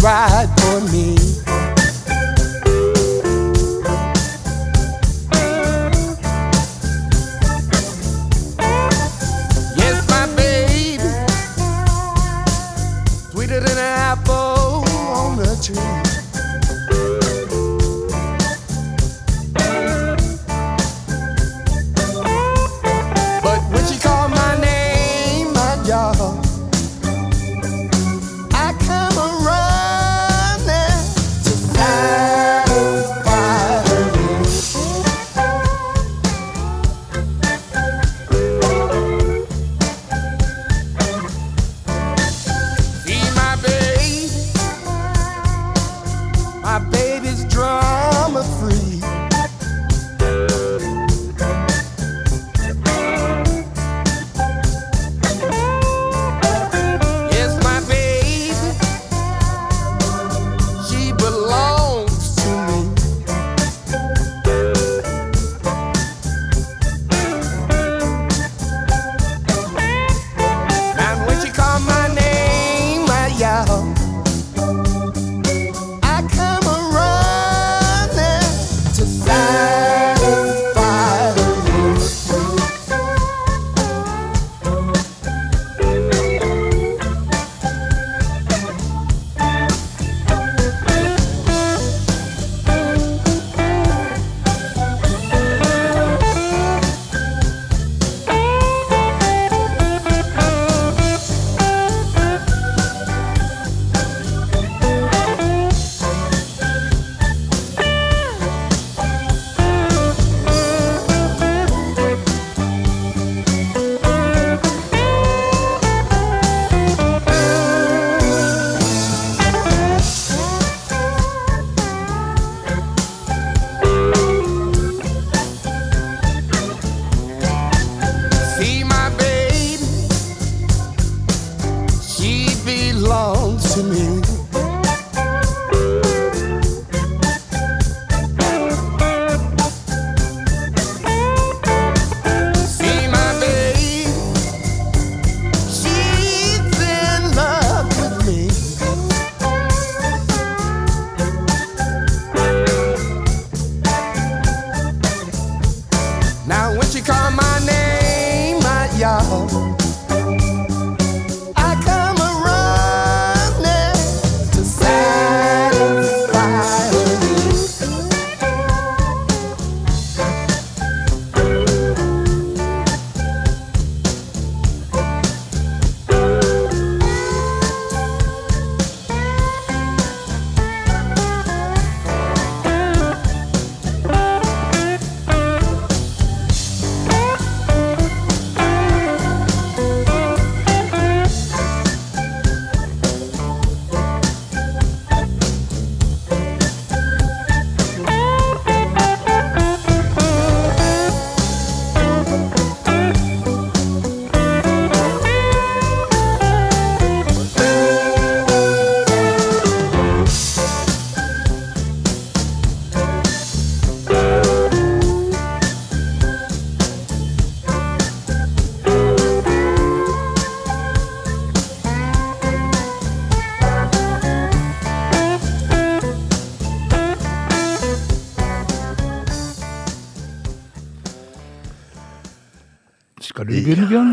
just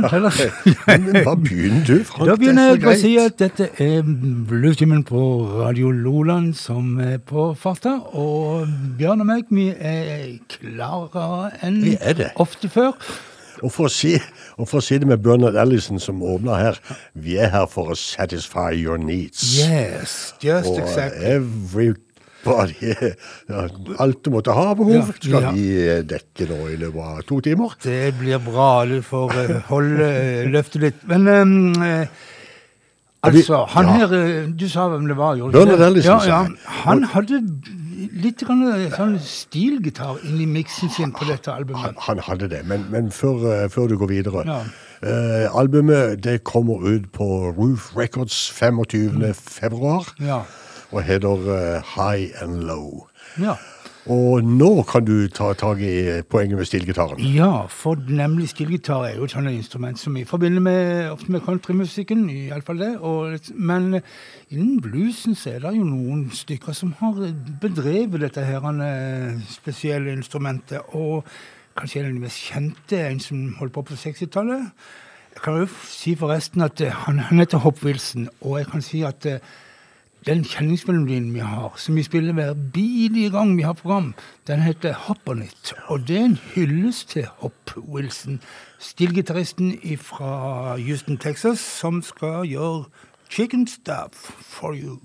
Eller? Men hva begynner du, Frank? Da begynner er jeg å si at dette er Bluetimen på Radio Loland som er på farta. Og Bjørn og meg, vi er klarere enn er ofte før. Og for, å si, og for å si det med Bernard Ellison som åpner her, vi er her for å satisfy your needs. Yes, just Og exactly. everybody ja, Alt du måtte ha behov, skal vi dekke nå i løpet av to timer. Det blir bra. Du får eh, holde eh, løftet litt. Men eh, altså, han ja. her Du sa hvem det var? Bernard? Ellison, Ja, ja. Han hadde litt grann, sånn stilgitar inni miksen sin på dette albumet. han hadde det, men, men før, før du går videre Ja. uh, Albumet det kommer ut på Roof Records 25. Mm. februar Ja. Og heter eh, High and Low. ja. Og nå kan du ta tak i poenget med stillgitaren. Ja, for nemlig stillgitar er jo et sånt instrument som vi forbinder med, ofte med countrymusikken, iallfall det. Og, men innen bluesen så er det jo noen stykker som har bedrevet dette her eh, spesielle instrumentet. Og kanskje en av de mest kjente, en som holdt på på 60-tallet. Jeg kan jo si forresten at eh, han, han heter Hopp Wilson, og jeg kan si at eh, den kjenningsmelodien vi har, som vi spiller hver bidige gang vi har program, den heter Hop Og det er en hyllest til Hopp Wilson, stilgitaristen fra Houston, Texas, som skal gjøre chicken stuff for you.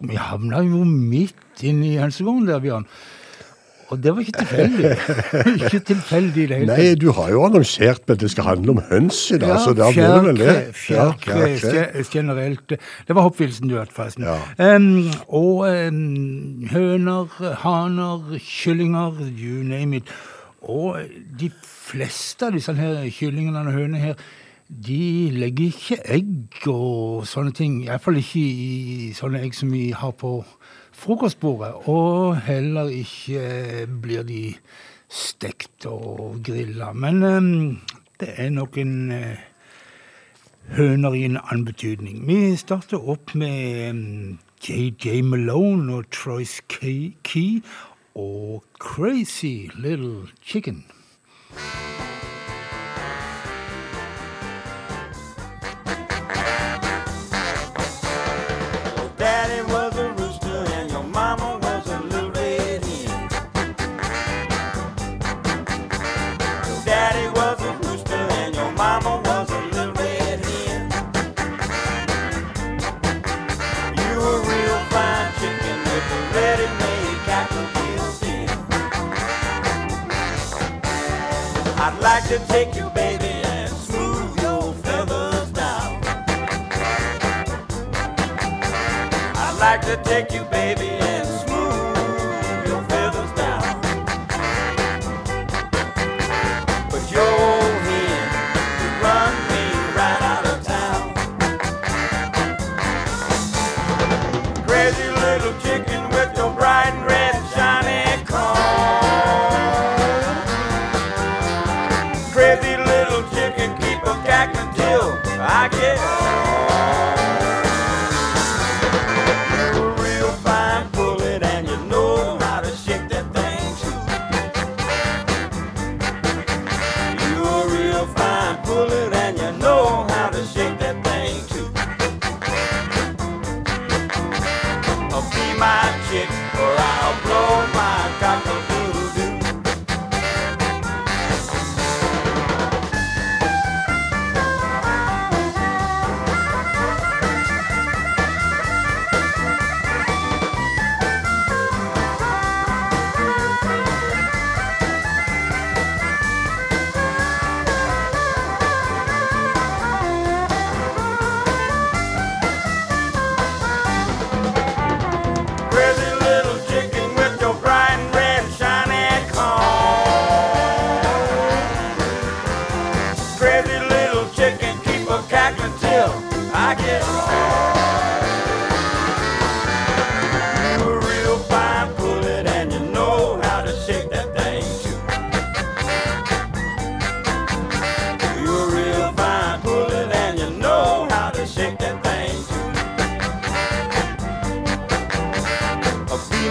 Vi havna jo midt inne i hønsegården der, Bjørn. Og det var ikke tilfeldig. ikke tilfeldig i det hele Nei, du har jo annonsert at det skal handle om høns i dag, så da må du vel det. Fjærkre, Ja, fjærkre generelt. Det var hoppvilsen du hørte, forresten. Ja. Um, og um, høner, haner, kyllinger, you name it. Og de fleste av disse her kyllingene og hønene her, de legger ikke egg og sånne ting. Iallfall ikke i sånne egg som vi har på frokostbordet. Og heller ikke blir de stekt og grilla. Men um, det er nok en eh, høner i en annen betydning. Vi starter opp med JJ Malone og Troyce Key og Crazy Little Chicken. Take you, baby, and smooth your feathers down. I'd like to take you, baby,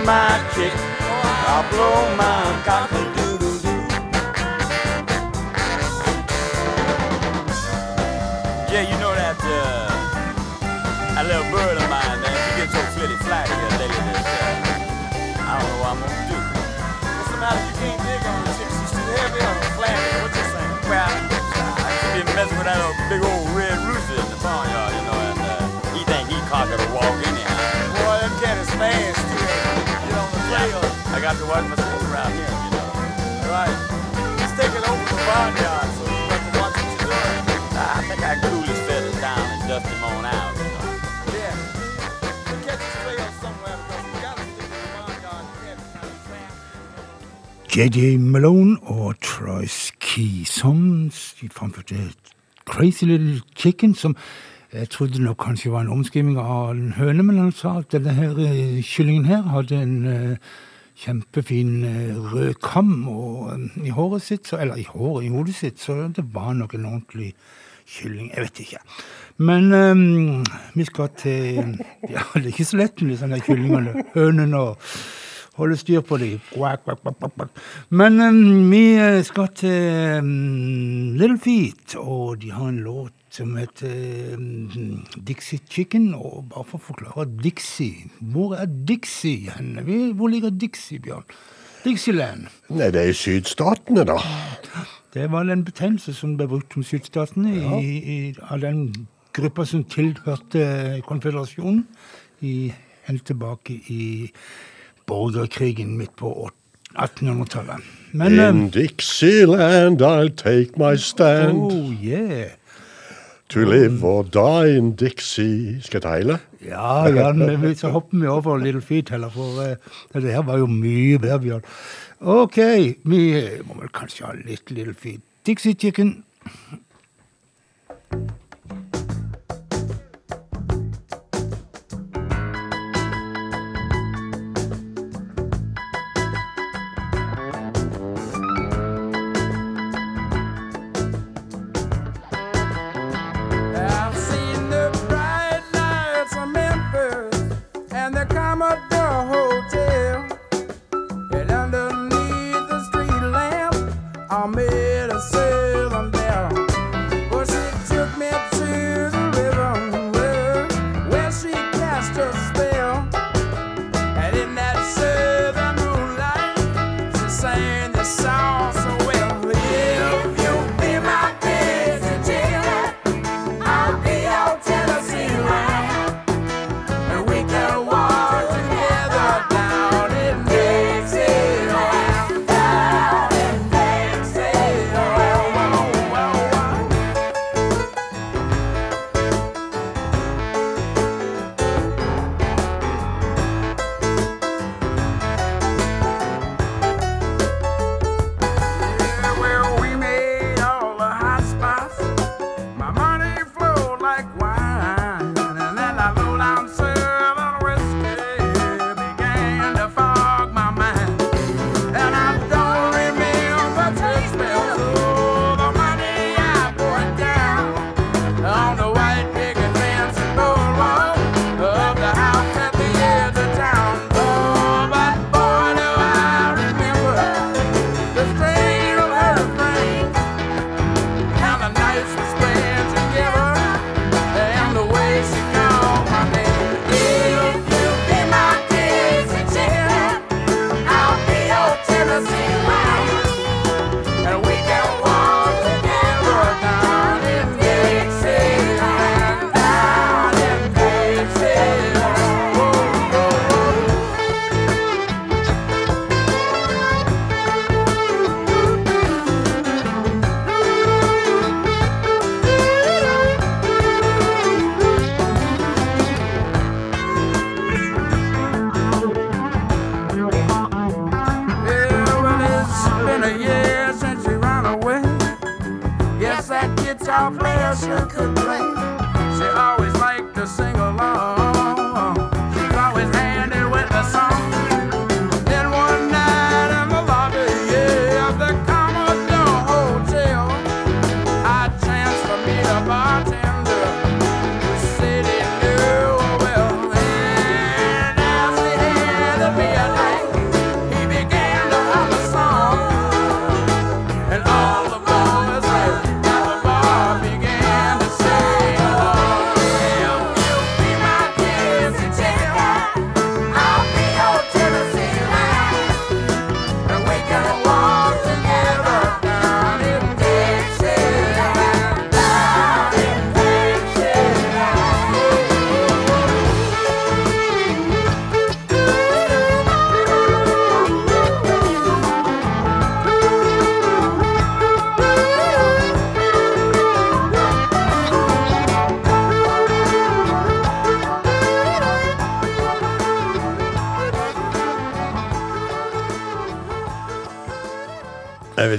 my chick. I'll blow my cock-a-doodle-doo. Yeah, you know that, uh, that little bird of mine, man, she gets so flitty flighty here lately that, uh, I don't know what I'm gonna do. What's the matter? You can't dig on the chick. She's too heavy on the flat. What you saying? Well, I should be messing with that little big old got to watch my school around here, you know. Right. Let's take it over to the barnyard so you to watch what you're doing. I think I can cool his feathers down and dust him on out, you know. JJ Malone og Troyce Key som framførte Crazy Little Chicken, som jeg trodde nok kanskje var en omskriving av en høne, men han sa at denne her eh, kyllingen her hadde en eh, kjempefin eh, rød kam og, eh, i håret sitt, så, eller i håret, i hodet sitt, så det var nok en ordentlig kylling. Jeg vet ikke. Men um, vi skal til Ja, det er ikke så lett med disse sånn kyllingene, hønene og holde styr på dem. Men um, vi skal til um, Little Feet, og de har en låt som heter um, Dixie Chicken. Og bare for å forklare Dixie Hvor er Dixie hen? Hvor ligger Dixie, Bjørn? Dixieland. Nei, det er i sydstatene, da. Det var en betegnelse som ble brukt om sydstatene i, i, av den gruppa som tilhørte konføderasjonen i, helt tilbake i borgerkrigen midt på 1800-tallet. In eh, Dixieland I'll take my stand. Oh, yeah. To live or die in Dixie. Skal jeg ta hele? Ja, men så hopper vi over Little Feet heller, for uh, det her var jo mye bedre, Bjørn. OK, vi må vel kanskje ha litt Little Feet. Dixie Chicken.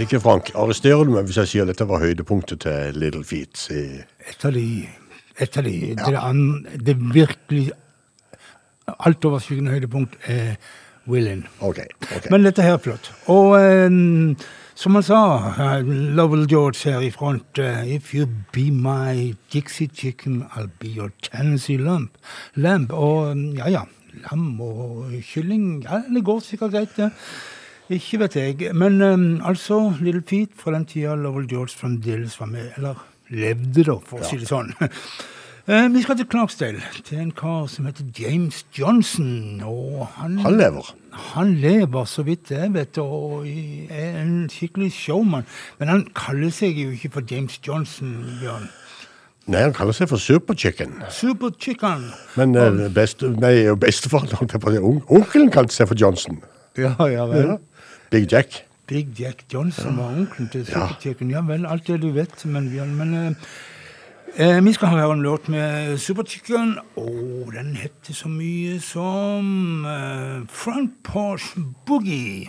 Ikke, Frank. Arresterer du meg hvis jeg sier dette var høydepunktet til Little Feet? i- Et av de, et av de det, an, det virkelig altoverskyggende høydepunkt er Willin. Ok. ok. Men dette her er flott. Og um, som han sa, uh, Lovell George her i front uh, If you be my Dixie chicken, I'll be your Tennessee lump. lamp. Og eh, ja, ja. Lam og kylling Ja, det går sikkert greit, det. Ikke vet jeg. Men um, altså, Little Feet fra den tida Lovell George fremdeles var med. Eller levde, da, for å si det sånn. Uh, vi skal til Clarksdale, til en kar som heter James Johnson. Og han, Han lever. han lever, så vidt jeg vet, og er en skikkelig showman. Men han kaller seg jo ikke for James Johnson, Bjørn. Nei, han kaller seg for Superchicken. Superchicken. Men uh, best, nei, bestefaren si, Onkelen kalte seg for Johnson. Ja, ja vel. Ja. Big Jack. Big Jack Johnson var onkelen til Super Chicken. Ja vel, alt det du vet, men Men eh, eh, vi skal høre en låt med Super Chicken, og den heter så mye som eh, Front Porch Boogie.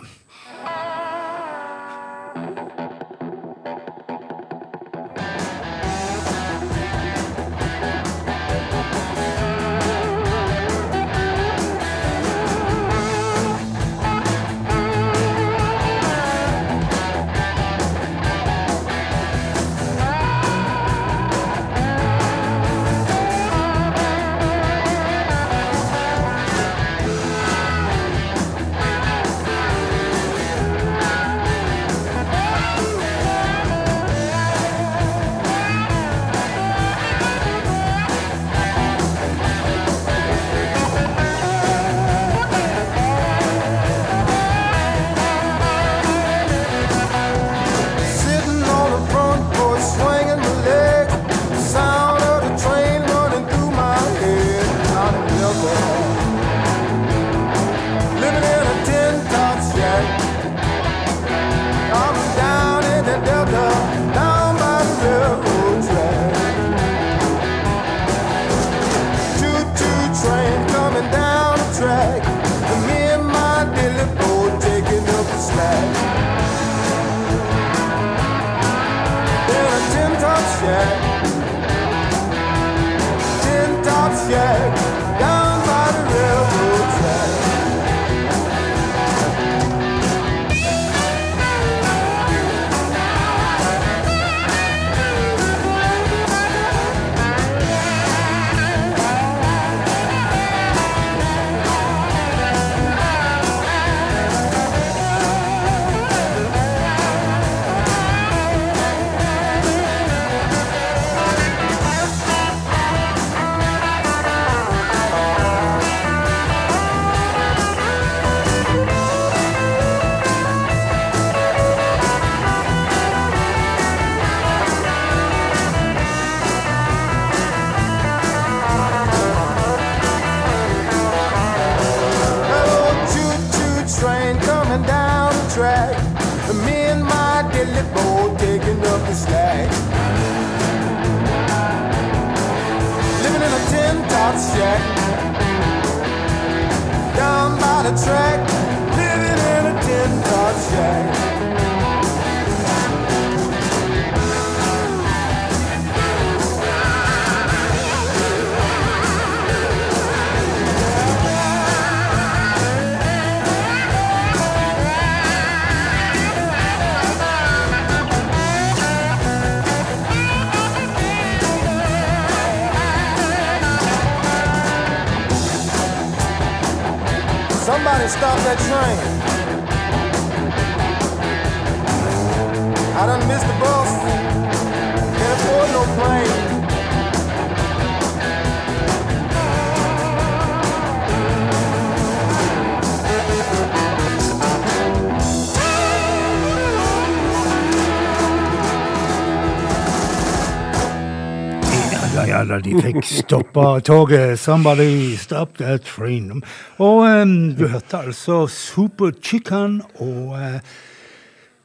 Da de fikk stoppa toget. Somebody stop that train. Og um, du hørte altså Super Chicken og uh,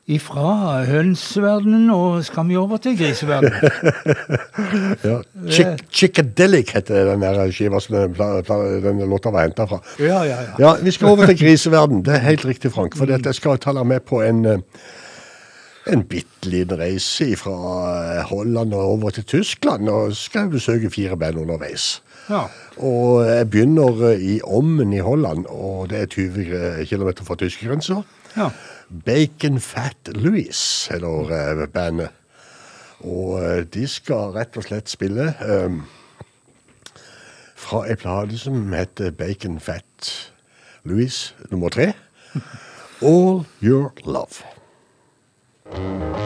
ifra hønseverdenen, og skal vi over til griseverdenen? Ja. Chick Chickadelic heter den der skiva som den, låta var henta fra. Ja, ja, ja. Ja, Vi skal over til griseverdenen. Det er helt riktig, Frank. For jeg skal ta deg med på en, en bitte liten reise fra eh, Holland og over til Tyskland, og skal besøke fire band underveis. Ja. Og jeg begynner eh, i Ommen i Holland, og det er 20 eh, km fra tyskergrensa. Ja. Bacon Fat Louis heter bandet. Og de skal rett og slett spille um, fra ei plate som heter Bacon Fat Louis nummer tre. All Your Love. Thank you.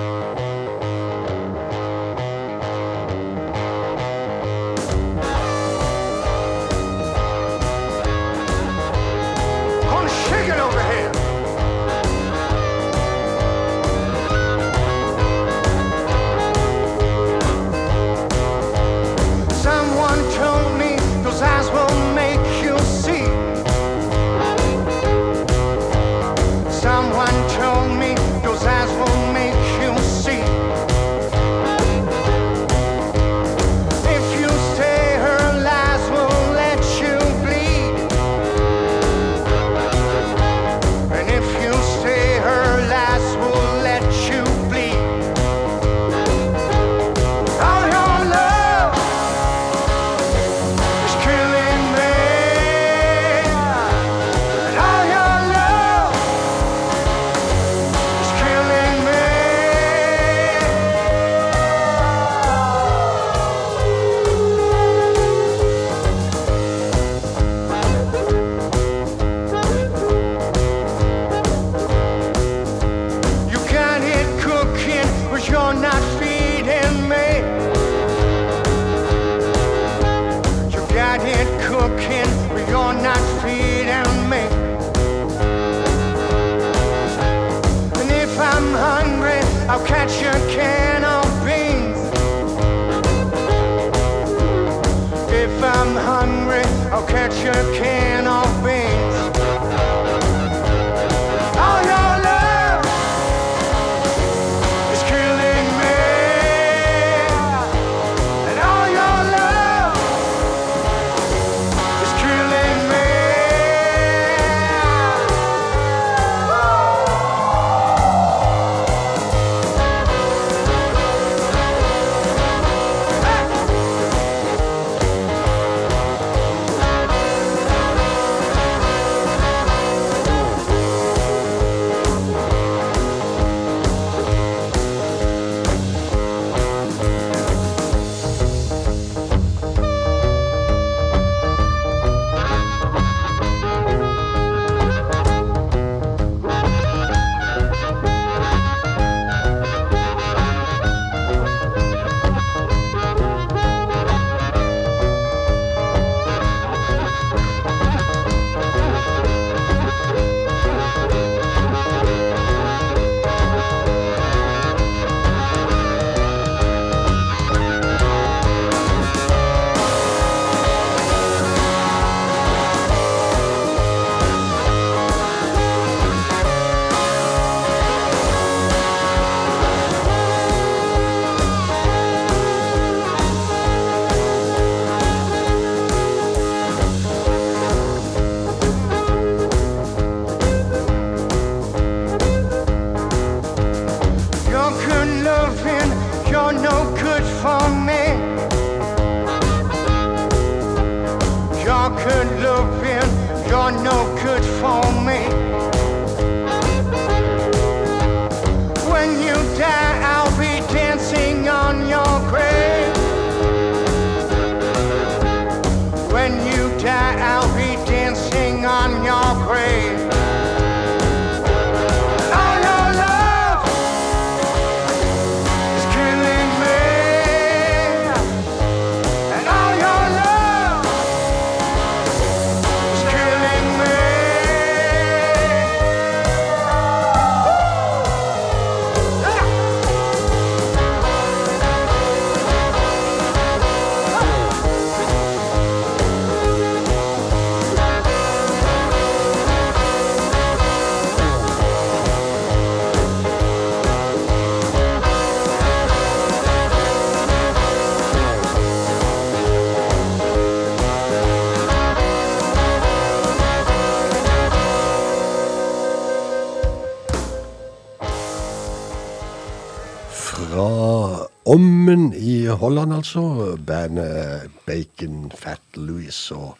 Ommen i Holland, altså. Bandet Bacon Fat Louis og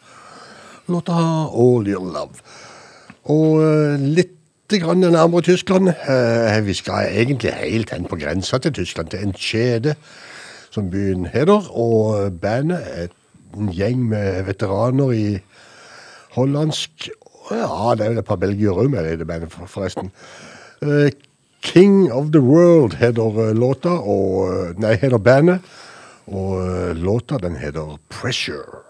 låta All Your Love. Og eh, litt grann nærmere Tyskland. Eh, Vi skal egentlig helt hen på grensa til Tyskland, til en kjede som byen heter. Og bandet er en gjeng med veteraner i hollandsk Ja, det er vel et par belgiere òg med i det bandet, for- forresten. King of the World heter eh, låta, og eh, Nei, heter bandet. Og eh, låta, den heter Pressure.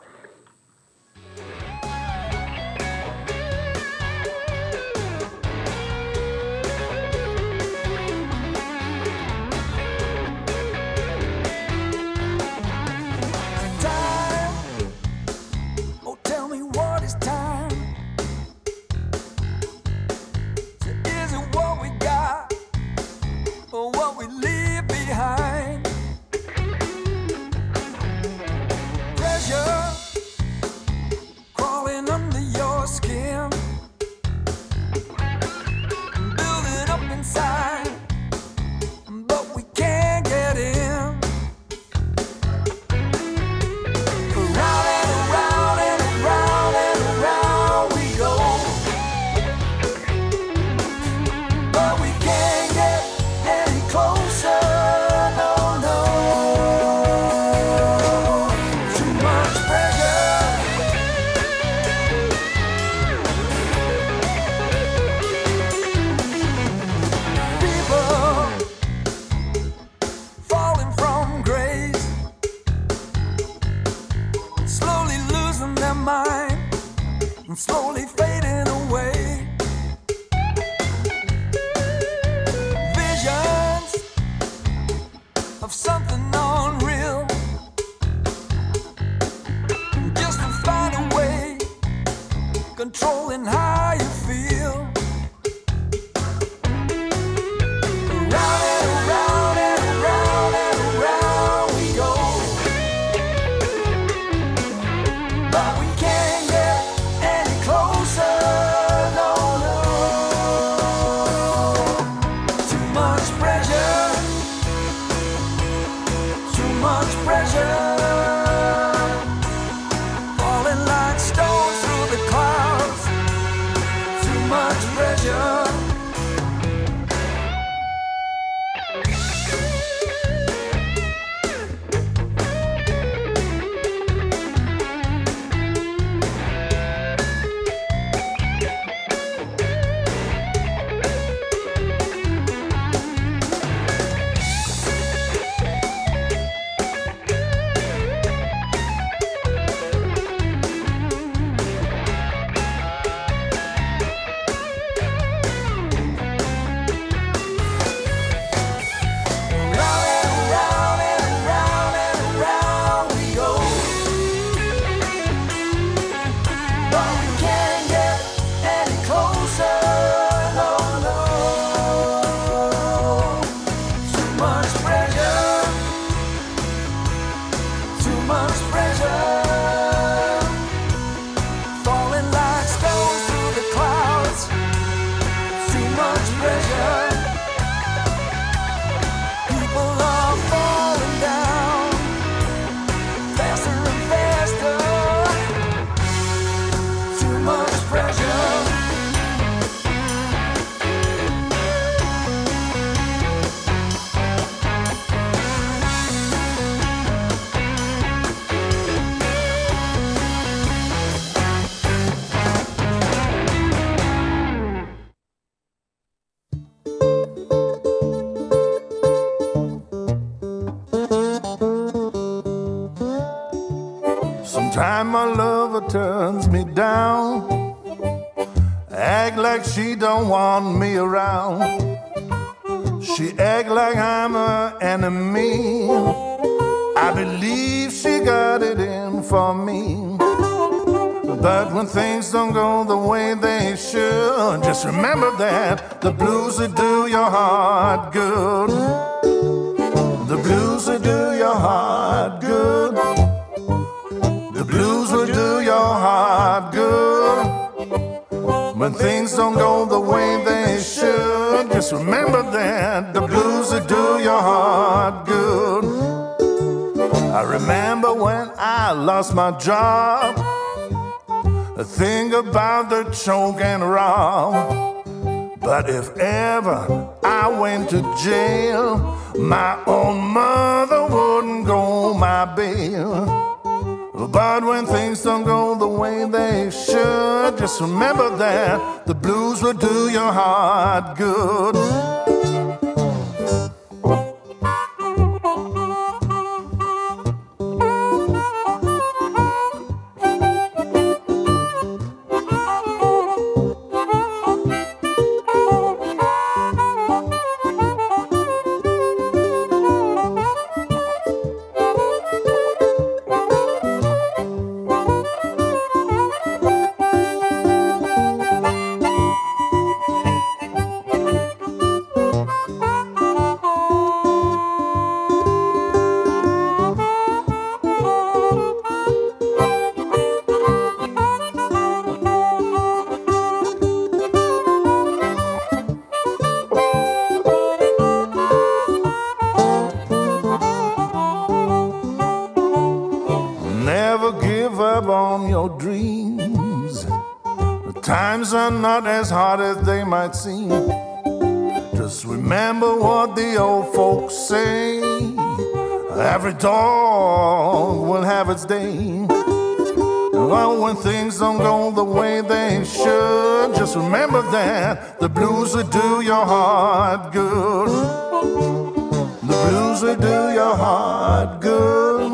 She don't want me around. She act like I'm her enemy. I believe she got it in for me. But when things don't go the way they should, just remember that the blues will do your heart good. Lost my job. Think about the choke and rob. But if ever I went to jail, my own mother wouldn't go my bail. But when things don't go the way they should, just remember that the blues will do your heart good. Remember that the blues will do your heart good. The blues will do your heart good.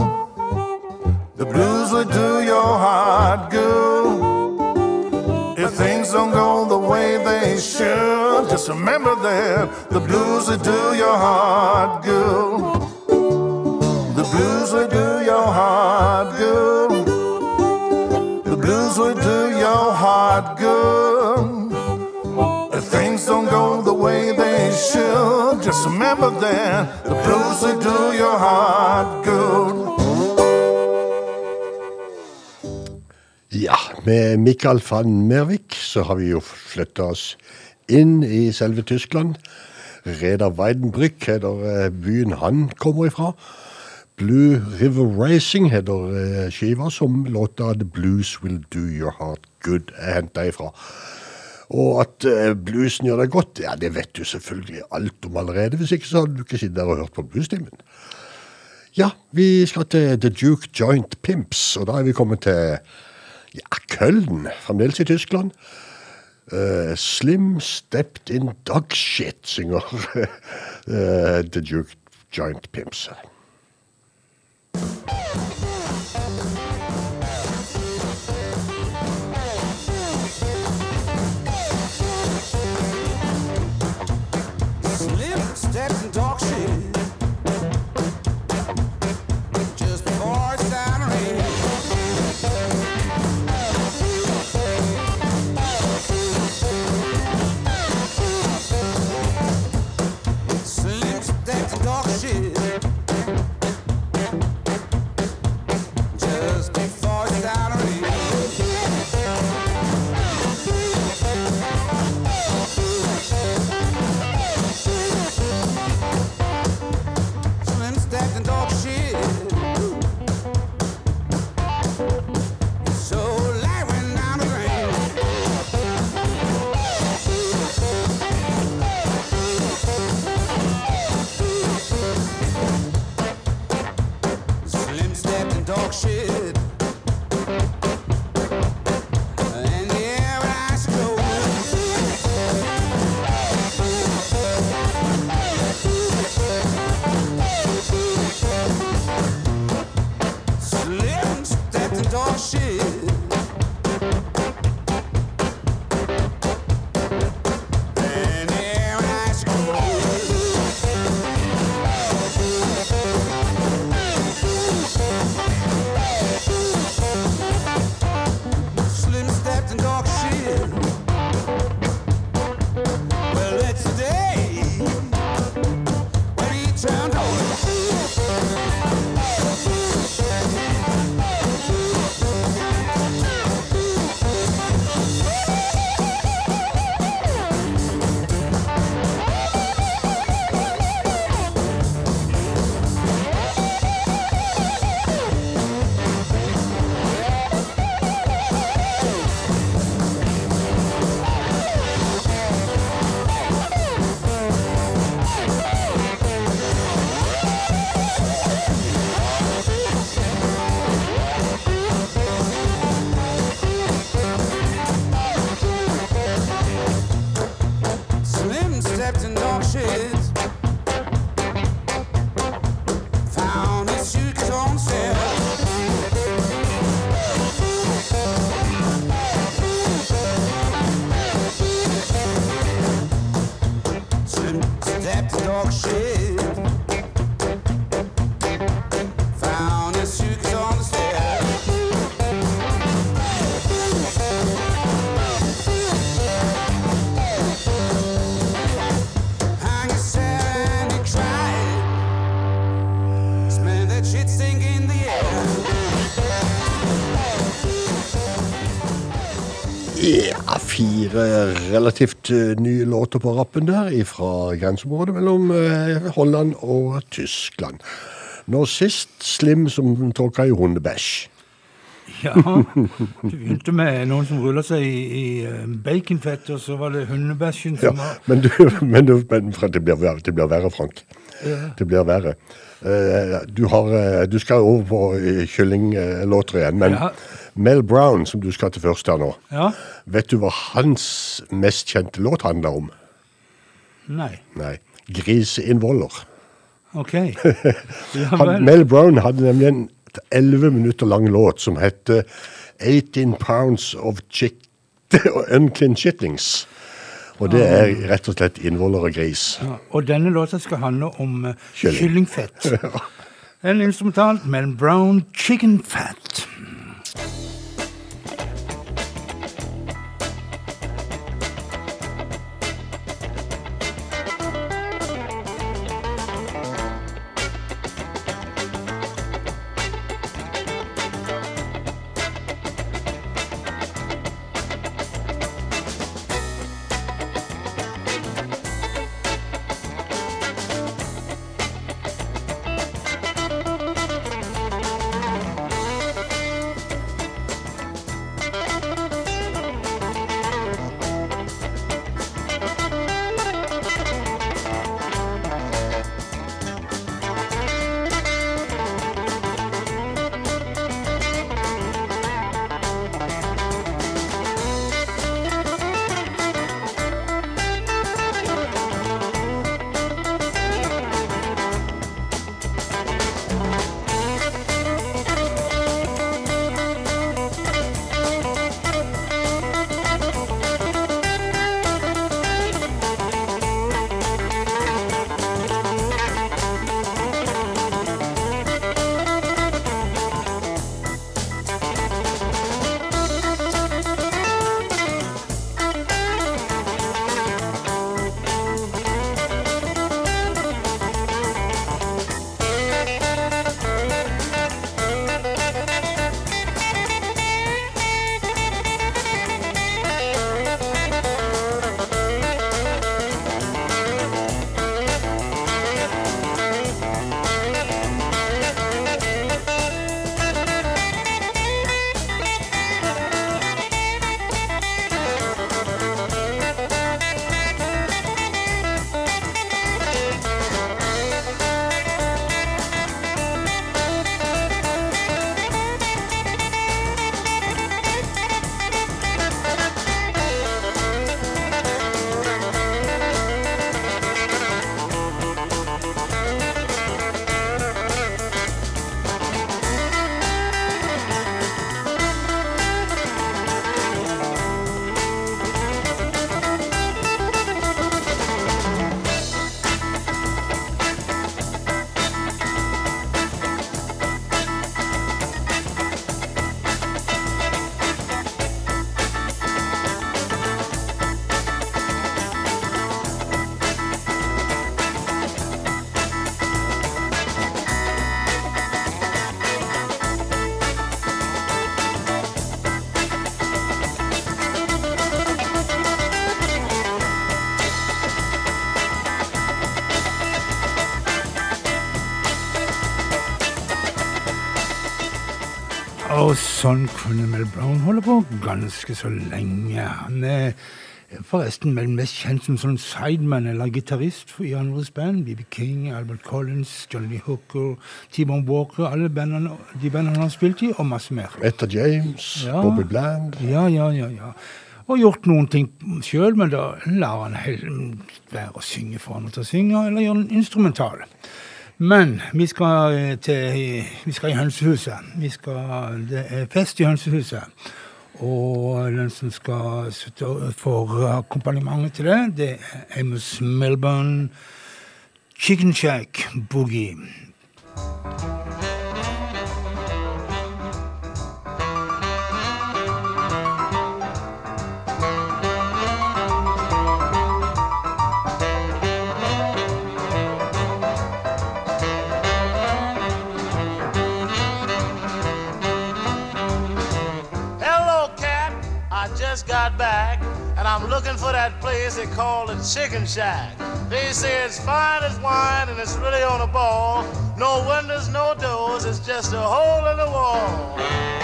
The blues will do your heart good. If things don't go the way they should, just remember that the blues will do your heart good. The blues will do your heart good. The blues will do your heart good. Should, just remember that the blues will do your heart good. Ja, med Mikael van Mervik så har vi jo flytta oss inn i selve Tyskland. Reda Weidenbrück heter eh, byen han kommer ifra. Blue River Racing heter eh, skiva som låta The Blues Will Do Your Heart Good er henta ifra. Og at eh, bluesen gjør deg godt, ja, det vet du selvfølgelig alt om allerede. Hvis ikke så hadde du ikke sittet der og hørt på bluestimen. Ja, vi skal til The Duke Joint Pimps, og da er vi kommet til ja, Køln, fremdeles i Tyskland. Uh, Slim stepped in dog shit, synger uh, The Duke Joint Pimps. você. Relativt eh, nye låter på rappen der fra grenseområdet mellom eh, Holland og Tyskland. Nå sist Slim som tråkka i hundebæsj. Ja, Du begynte med noen som rulla seg i, i eh, baconfett, og så var det hundebæsjen Ja, som var men, du, men, du, men det, blir, det blir verre, Frank. Ja. Det blir verre. Eh, du, har, eh, du skal over på eh, kyllinglåter igjen, men Ja. Mel Brown, som du skal til først her nå, Ja? vet du hva hans mest kjente låt handler om? Nei. Nei. Griseinnvoller. OK. Ja Han. Mel Brown hadde nemlig en 11 minutter lang låt som heter 18 Pounds of chick Unclean Chitlings. Og det er rett og slett innvoller og gris. Ja, og denne låta skal handle om eh, Kylling. kyllingfett. En instrumental med brown chicken fat. Sånn kunne Mel Brown holde på ganske så lenge. Han er forresten mest kjent som sånn sideman eller gitarist i andres band. B.B. King, Albert Collins, Johnny Hooker, T-Bone Walker, alle bandene, de bandene han har spilt i, og masse mer. Etta James, Ja. Bobby Bland. Ja, ja, ja. ja. Og gjort noen ting sjøl, men da lar han være å synge for han å synge, eller gjøre den instrumental. Men vi skal, eh, til, vi skal i Hønsehuset. Vi skal, det er fest i Hønsehuset. Og den som skal sitte for akkompagnementet til det, det er Amos Melbourne Chicken Shack Boogie. Back, and I'm looking for that place they call the Chicken Shack. They say it's fine as wine, and it's really on a ball. No windows, no doors, it's just a hole in the wall.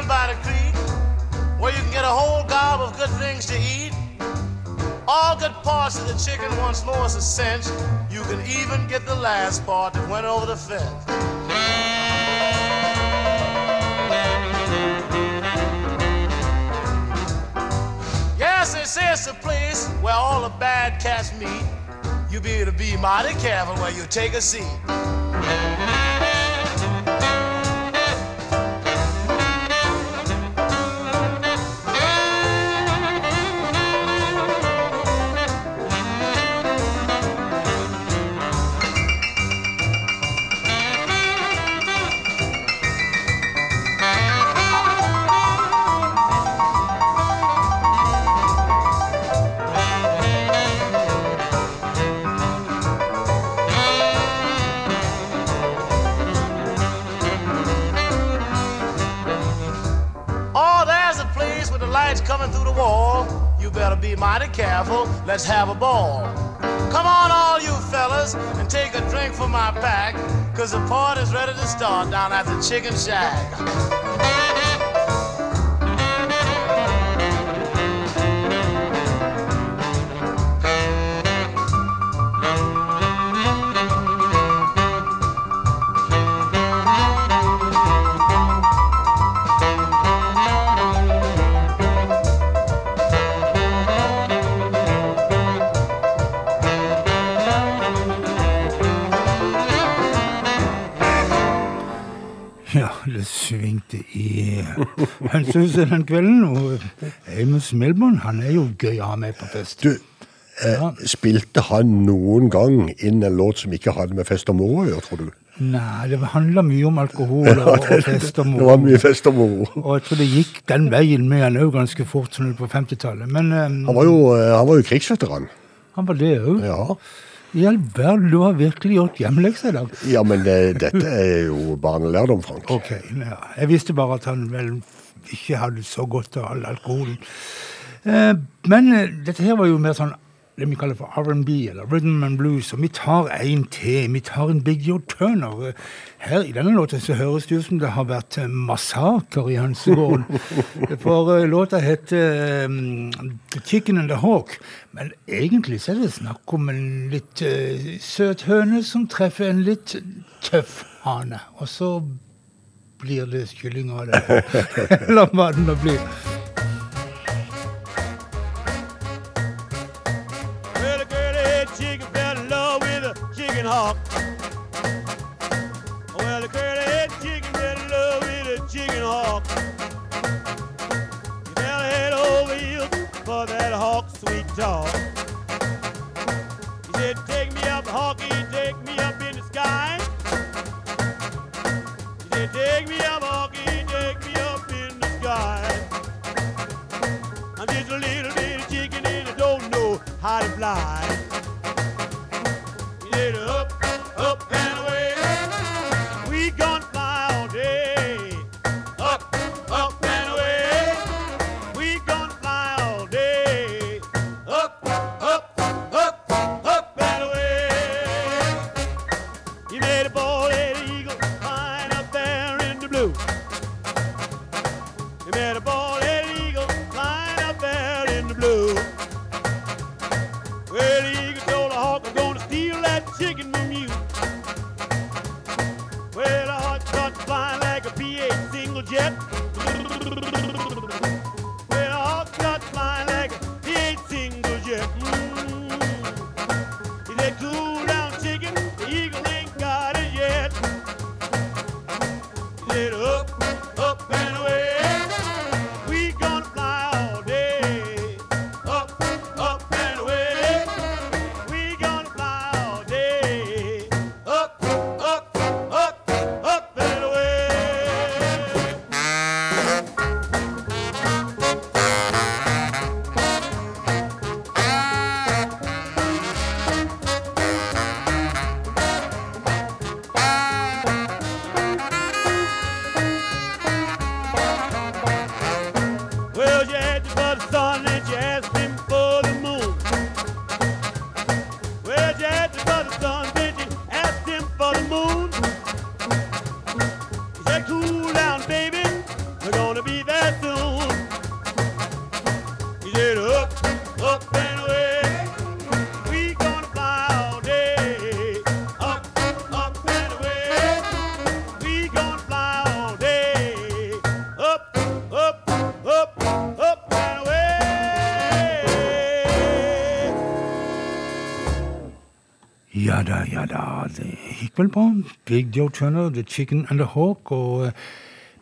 Down by the creek where you can get a whole gob of good things to eat? All good parts of the chicken once more is a cinch. You can even get the last part that went over the fence. Yes, say it's a place where all the bad cats meet. You be to be mighty careful where you take a seat. Let's have a ball. Come on, all you fellas, and take a drink from my pack, cause the party's ready to start down at the Chicken Shack. Svingte i hønsehuset den kvelden. Og Amos Melbourne, han er jo gøy å ha med på fest. Du, eh, spilte han noen gang inn en låt som ikke hadde med fest og moro å gjøre, tror du? Nei, det handla mye om alkohol og, og fest og moro. Det var mye fest og moro. Og jeg tror det gikk den veien med han òg ganske fort, sånn på 50-tallet. Eh, Han var jo, eh, han var jo krigsveteran. han var det òg. Ja. I all verden, du har virkelig gjort hjemmeleksa i dag. ja, men det, dette er jo barnelærdom, Frank. Ok, ja. Jeg visste bare at han vel ikke hadde så godt av all alkoholen. Eh, men eh, dette her var jo mer sånn det vi kaller for R&B, eller rhythm and blues, og vi tar en til. Vi tar en Big Joe Turner. Her i denne låten så høres det ut som det har vært massakre massaker i gård. For eh, låta heter um, The Chicken and the Hawk, men egentlig så er det snakk om en litt uh, søt høne som treffer en litt tøff hane. Og så blir det kylling av det. Eller hva det nå blir. Chicken hawk. Well, a curly head chicken fell in love with a chicken hawk. He fell head over heels for that hawk sweet talk. He said, Take me up, Hawky, take me up in the sky. He said, Take me up, gikk vel på Big Joe Turner, The Chicken and the Hawk. Og eh,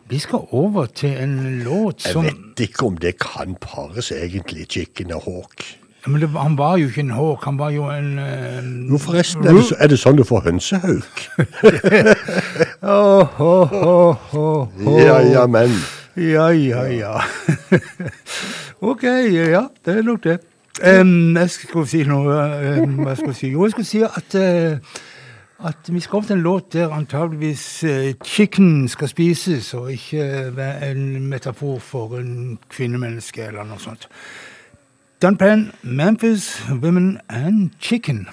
vi skal over til en låt som Jeg vet ikke om det kan pares egentlig, chicken og hawk. Men det, han var jo ikke en hawk, han var jo en eh, Jo, forresten, er det, så- er det sånn du får hønsehauk? Åh, åh, åh, åh. Ja, ja, men. Ja, ja, ja. ok, ja, det er nok det. Um, jeg skulle si noe um, skal jeg si? Jo, jeg skulle si at eh, at vi skal over til en låt der antageligvis eh, chicken skal spises, og ikke være en metafor for en kvinnemenneske eller noe sånt. Dunpan, Memphis, Women and Chicken.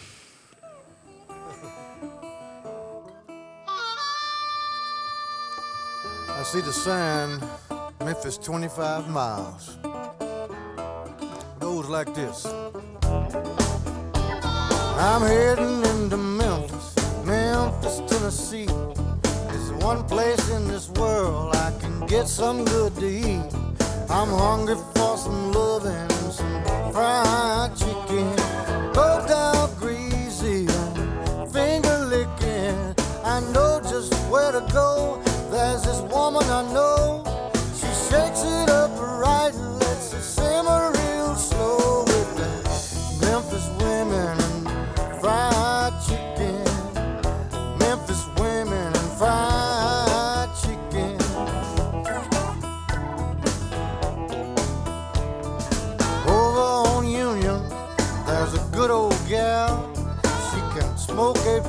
I see the sign, Memphis 25 miles. Goes like this. I'm heading into Memphis, Memphis, Tennessee. It's one place in this world I can get some good to eat. I'm hungry for some loving and some fried chicken. Go down greasy finger licking. I know just where to go. There's this woman I know.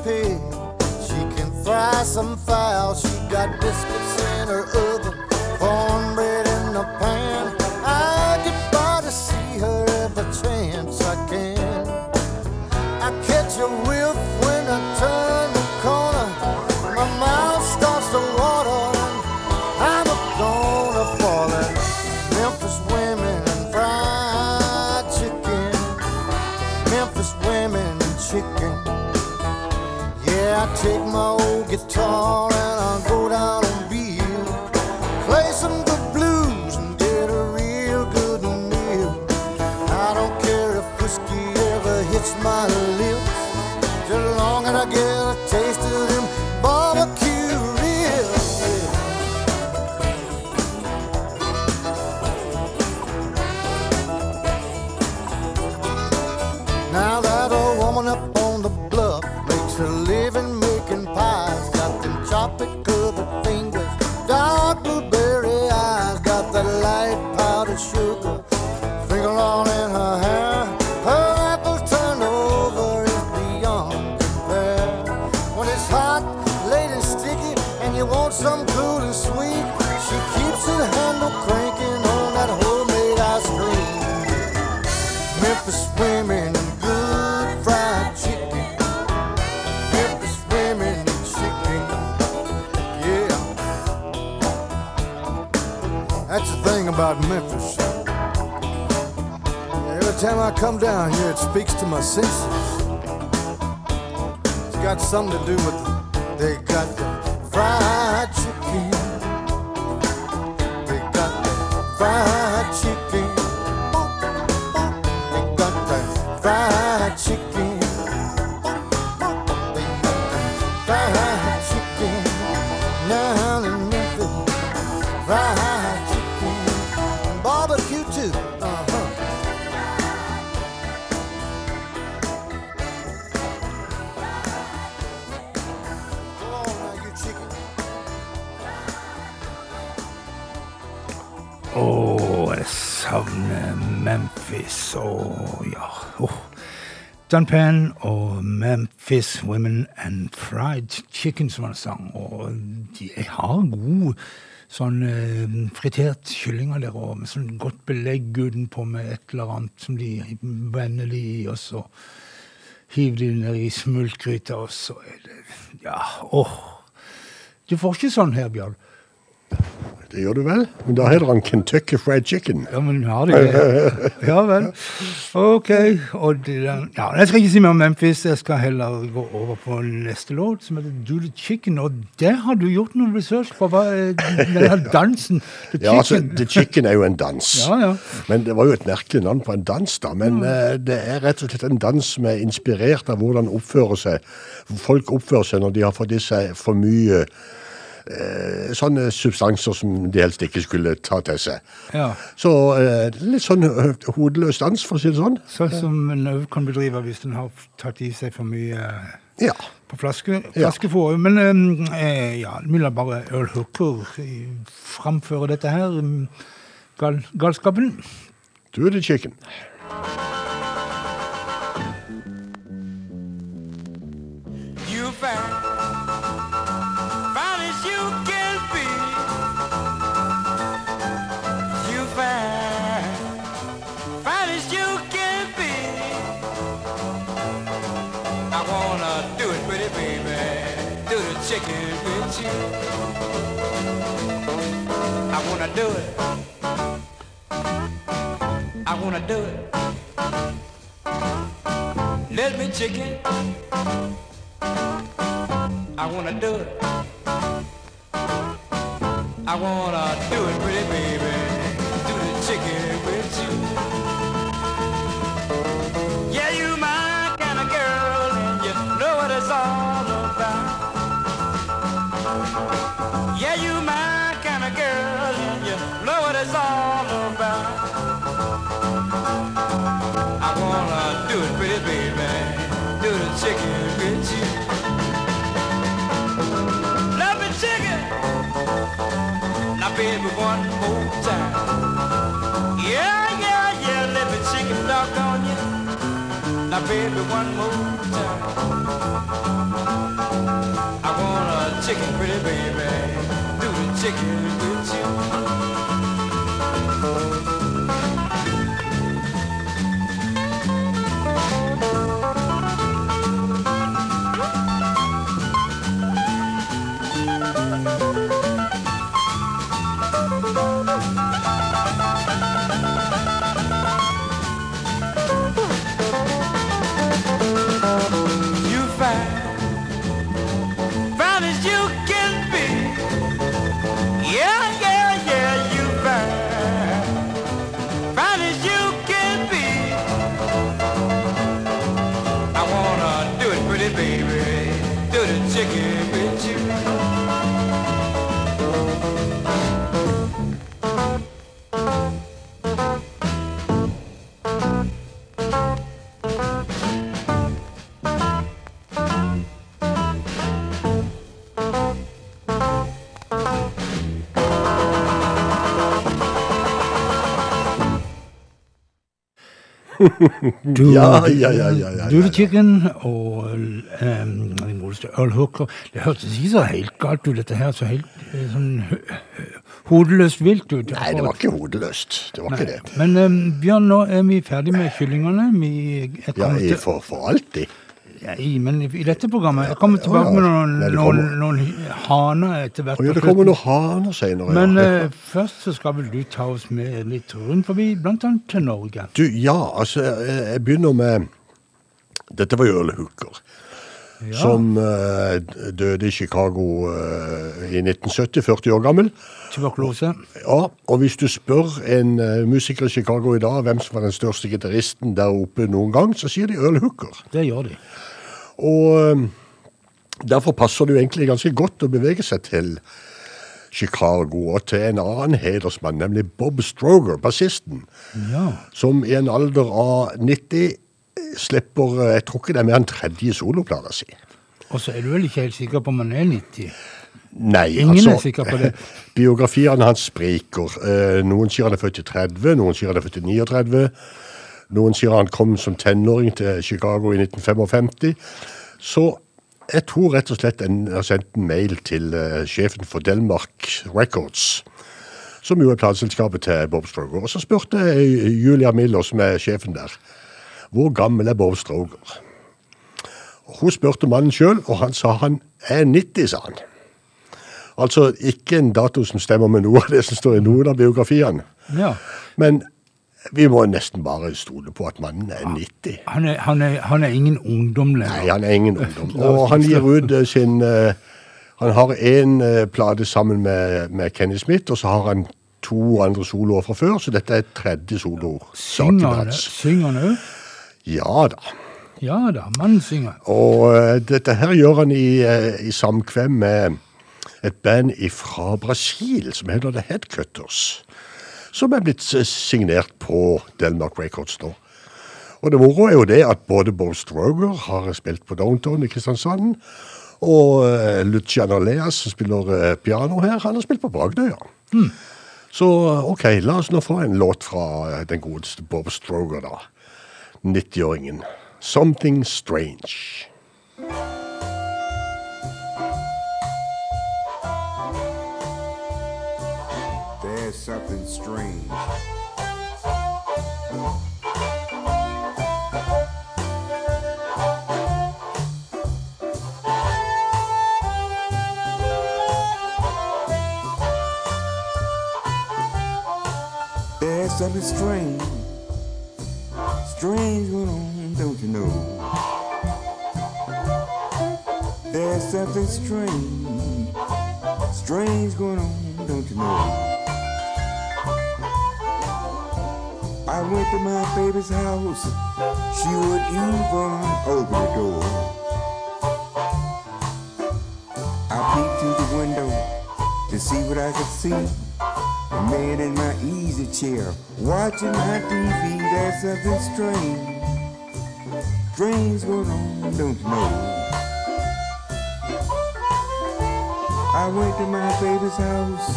Pig. She can fry some fowl. She got biscuits in her oven, cornbread in the pan. Guitar about Memphis. Every time I come down here, it speaks to my senses. It's got something to do with they got the fried Don Penn og Memphis Women and Fried Chicken, som han sang. Og de har god sånn eh, fritert kylling av der òg, med sånn godt belegg utenpå med et eller annet som de vender de i, og så hiver de ned i smultgryta, og så er det Ja, åh. Du får ikke sånn her, Bjørn. Det gjør du vel? Men da heter han Kentucky Fried Chicken. Ja, men har de det? Ja vel. OK. Det, ja, jeg skal ikke si mer om Memphis. Jeg skal heller gå over på neste låt, som heter Do the Chicken. Og det har du gjort noe research på. Hva er den dansen? The Ja, altså, The Chicken er jo en dans. Ja, ja. Men det var jo et merkelig navn på en dans, da. Men uh, det er rett og slett en dans som er inspirert av hvordan oppfører seg. folk oppfører seg når de har fått i seg for mye eh, sånne substanser som de helst ikke skulle ta til seg. Ja. Så eh, litt sånn eh, hodeløs dans, for å si det sånn. Sånn som en øv kan bedrive hvis en har tatt i seg for mye eh, Ja. på flaske, flaskefòr. Men eh, ja, mulla bare Earl Hooker eh, framføre dette her. mm, Gal, galskapen. Do the chicken. Do it. I wanna do it. Let me chicken. I wanna do it. I wanna do it, pretty baby. Do the chicken with you. Yeah, you my kind of girl, and you know what it's all about. Yeah, you my kind of girl, know what it's all about. I wanna do it, pretty baby. Do the chicken with you. Love me chicken. Now baby one more time. Yeah, yeah, yeah, let me chicken dog on you. Now baby one more time. I want a chicken pretty baby. Do the chicken with you. You Ja, ja, ja, ja, ja. Og Earl Hooker. Det hørtes ikke så helt galt ut, dette her. Så helt eh, sånn hodeløst vilt ut. Nei, det var ikke hodeløst. Det var ikke det. Men um, Bjørn, nå er vi ferdig med kyllingene. Ja, for, for alltid. Ja, i, men i, dette programmet Jeg kommer tilbake Ja, ja. med noen, Nei, noen, noen haner etter hvert. Ja, det kommer noen haner senere. Men ja. eh, først så skal vel du ta oss med litt rundt forbi, blant annet til Norge. Du, ja, altså, eh, jeg begynner med Dette var jo Earl Hooker, Ja. som uh, døde i Chicago uh, i 1970, 40 år gammel. Tuberkulose. Ja, og hvis du spør en eh, musiker i Chicago i dag hvem som var den største gitaristen der oppe noen gang, så sier de Earl Hooker. Det gjør de. Og eh, derfor passer det jo egentlig ganske godt å bevege seg til Chicago og til en annen hedersmann, nemlig Bob Stroger, bassisten, Ja. som i en alder av 90 slipper eh, Jeg tror ikke det er mer enn tredje soloplata si. Og så er du vel ikke helt sikker på om han er 90? Nei, Ingen altså er sikker på det. Biografiene hans spriker. Eh, Noen sier han er født i 30, noen sier han er født i 39. Noen sier han kom som tenåring til Chicago i 1955. Så jeg tror rett og slett en har sendt en mail til uh, sjefen for Delmark Records, som jo er plateselskapet til Bob Stroger. Og så spurte Julia Miller, som er sjefen der, hvor gammel er Bob Stroger? Og Hun spurte mannen sjøl, og han sa han er 90, sa han. Altså ikke en dato som stemmer med noe av det som står i noen av biografiene. Ja. Men vi må nesten bare stole på at mannen er 90. Han er, han, er, han er ingen ungdom Nei, han er ingen ungdom. Og han gir ut eh, sin eh, Han har én plate sammen med, med Kenny Smith, og så har han to andre soloer fra før, så dette er tredje soloord. Synger han òg? Ja da. Ja da, mannen synger. Og eh, dette her gjør han i, eh, i samkvem med et band fra Brasil som heter The Headcutters. Som er blitt signert på Delmark Records nå. Og det moro er jo det at både Bob Stroger har spilt på Downtown i Kristiansand, og eh, Luciano Leas, som spiller eh, piano her, han har spilt på Bragdøya. Så OK, la oss nå få en låt fra eh, den godeste Bob Stroger, da. 90-åringen. 'Something Strange'. Something strange. There's something strange, strange going on, don't you know? There's something strange, strange going on, don't you know? I went to my baby's house. She would even open the door. I peeked through the window to see what I could see. A man in my easy chair watching my TV. There's something strange, strange going on, don't you know? I went to my baby's house.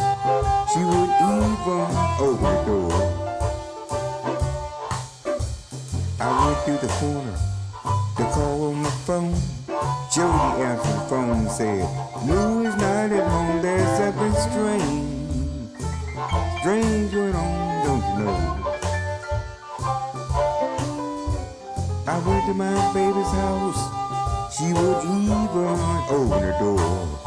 She would even open the door. I went through the corner to call on the phone. Jody answered the phone and said, No, he's not at home. There's something strange, strange going on, don't you know? I went to my baby's house. She would even open the door.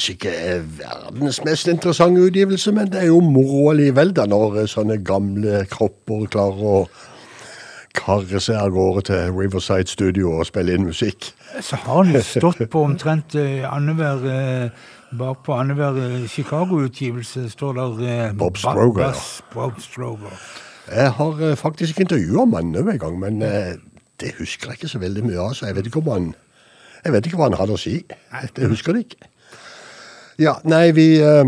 Kanskje ikke verdens mest interessante utgivelse, men det er jo moro allikevel, da, når sånne gamle kropper klarer å karre seg av gårde til Riverside Studio og spille inn musikk. Så har han stått på omtrent eh, annenhver eh, Bak på annenhver eh, Chicago-utgivelse står der eh, Bob Stroger. Bass, Bob Stroger. Jeg har eh, faktisk ikke intervjua mannen en gang, men eh, det husker jeg ikke så veldig mye av, så jeg vet ikke om han jeg vet ikke hva han hadde å si. Det husker jeg ikke. Ja, nei, vi, eh,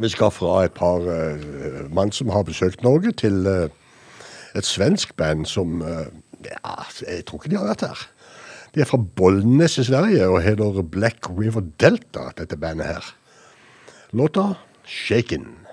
vi skal fra et par eh, mann som har besøkt Norge, til eh, et svensk band som eh, Ja, jeg tror ikke de har vært her. De er fra Bollnes i Sverige og heter Black River Delta, dette bandet her. Låta 'Shaken'.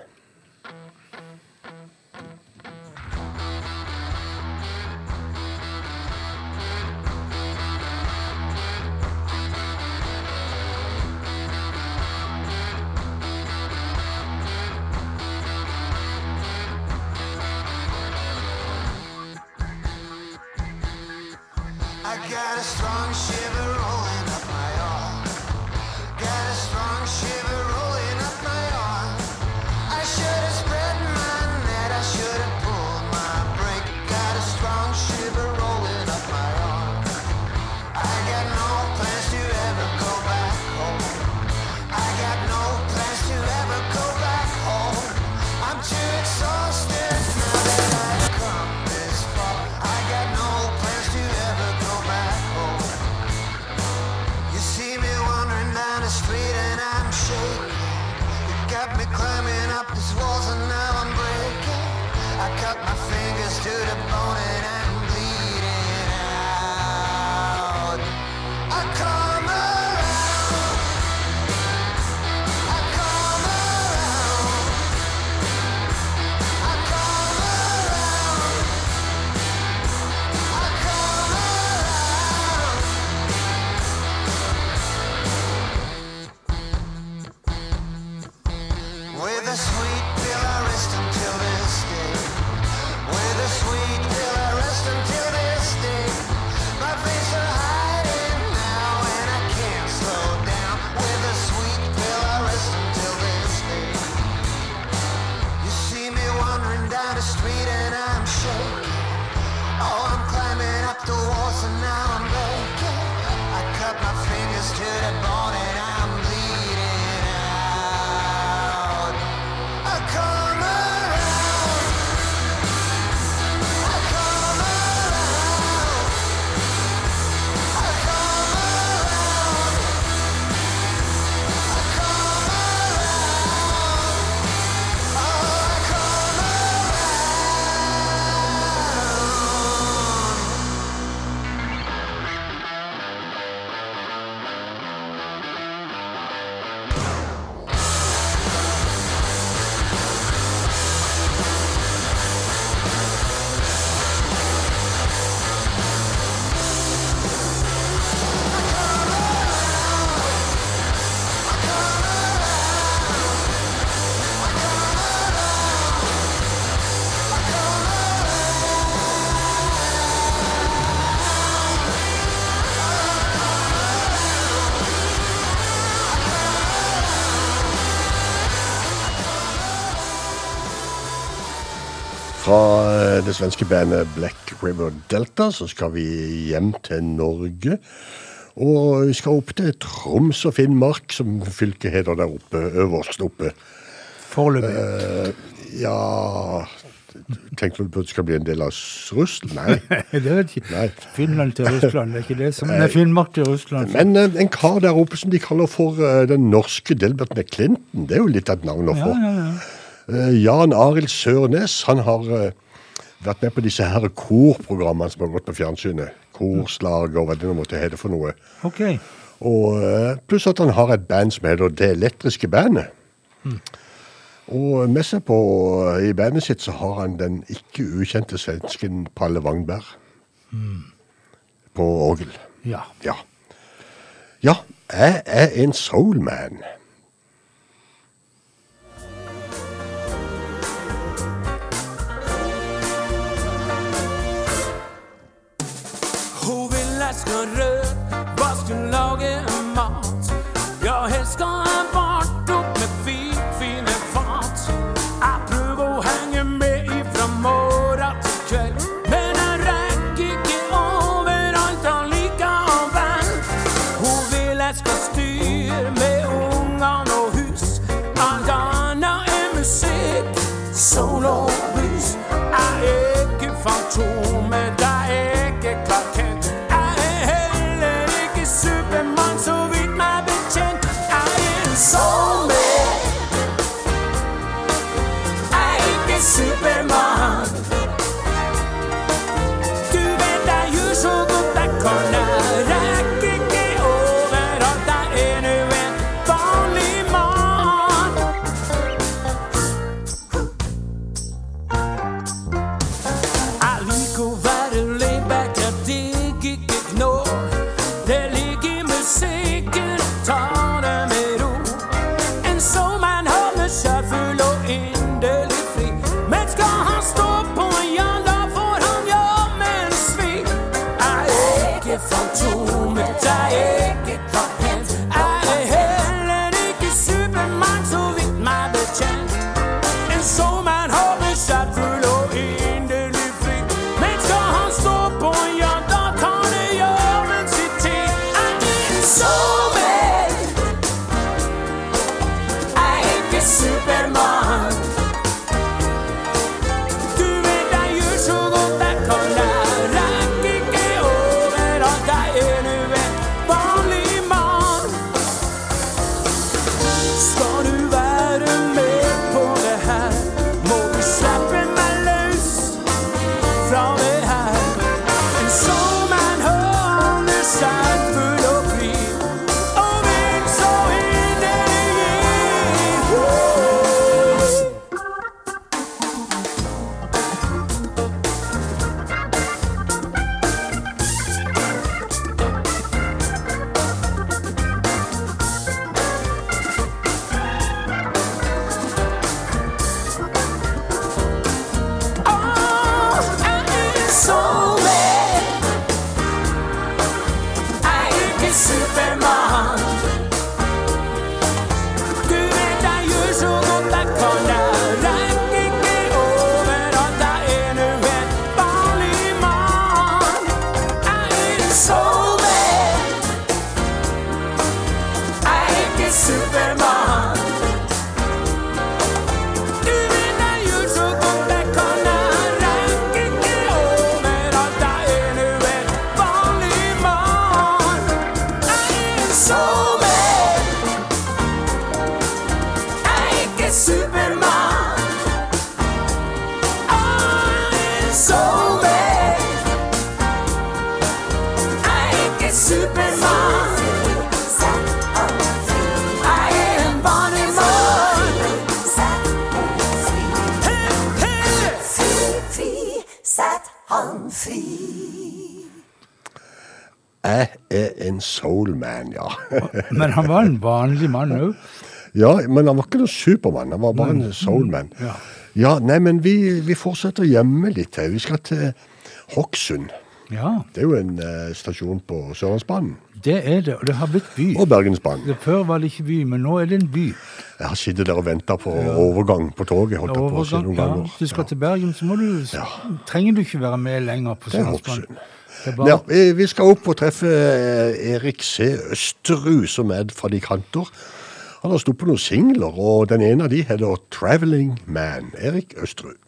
Det svenske bandet Black River Delta så skal vi hjem til Norge. Og vi skal opp til Troms og Finnmark, som fylket heter der oppe, øverst oppe. Foreløpig. Uh, ja Tenkte du på at det skal bli en del av Russland? Nei. det vet ikke. Nei. Finland til Russland, det er ikke det som Nei, Finnmark til Russland. Men uh, en kar der oppe som de kaller for uh, den norske Delbert McClinton, det er jo litt av et navn å få. ja, ja. Eh, Jan Arild Sørnes han har eh, vært med på disse her korprogrammene som har gått på fjernsynet. Korslag og hva det nå måtte hete for noe. Ok. Og eh, Pluss at han har et band som heter Det Elektriske Bandet. Og med seg på, i bandet sitt så har han den ikke ukjente svensken Palle Wangberg. På orgel. Ja. Ja. Ja, jeg er en soulman. Jeg skal røre, vaske, lage mat. Jeg vart opp soulman, ja. Men han var en vanlig mann òg. ja, men han var ikke noen supermann, han var bare en soulman. ja. Ja, nei, men vi, vi fortsetter hjemme litt her. Vi skal til Hokksund. Ja, Det er jo en eh, stasjon på Sørlandsbanen. det er det. Og det har blitt by. Og Bergensbanen. Det Før var det ikke by, men nå er det en by. Jeg har sittet der og venta på overgang på toget. holdt jeg på å si noen ja. ganger. Du skal til Bergen, så du, Ja. trenger du ikke være med lenger på Sørlandsbanen. Ja, vi- skal opp og treffe eh, Erik C. Østerud, som er fabrikanter. Han har stått på noen singler, og den ene av de heter 'Traveling Man'. Erik Østerud.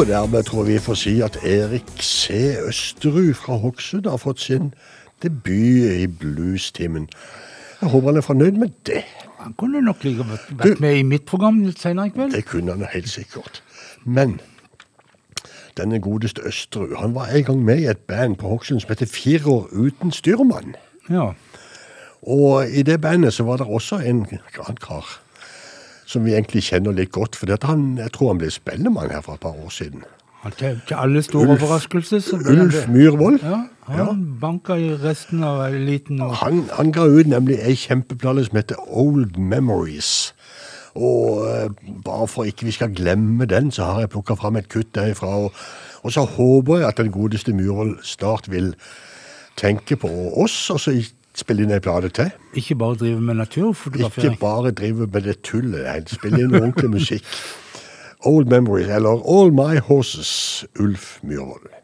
Og dermed tror vi får si at Erik C. Østerud fra Hokksund har fått sin debut i bluestimen. Jeg håper han er fornøyd med det. Han kunne nok like vært med i mitt program litt senere i kveld. Det kunne han helt sikkert. Men denne godeste Østerud han var en gang med i et band på Hokksund som heter Firer uten styrmann. Ja. Og i det bandet så var det også en annen kar som vi egentlig kjenner litt godt. For han, jeg tror han ble spellemann her for et par år siden. Til, til alle store Ulf- overraskelser så ble Ulf. Myhrvold. Ja, han banka i resten av eliten. Og, Han, han ga ut nemlig ei kjempeplate som heter Old Memories. Og uh, bare for ikke vi skal glemme den, så har jeg plukka fram et kutt derifra. Og, og så håper jeg at den godeste Myhrvold snart vil tenke på oss, og så spille inn ei plate til. ikke bare drive med naturfotografering. Ikke bare drive med det tullet. Spille inn ordentlig musikk. Old Memories, eller All My Horses, Ulf Myhrvold.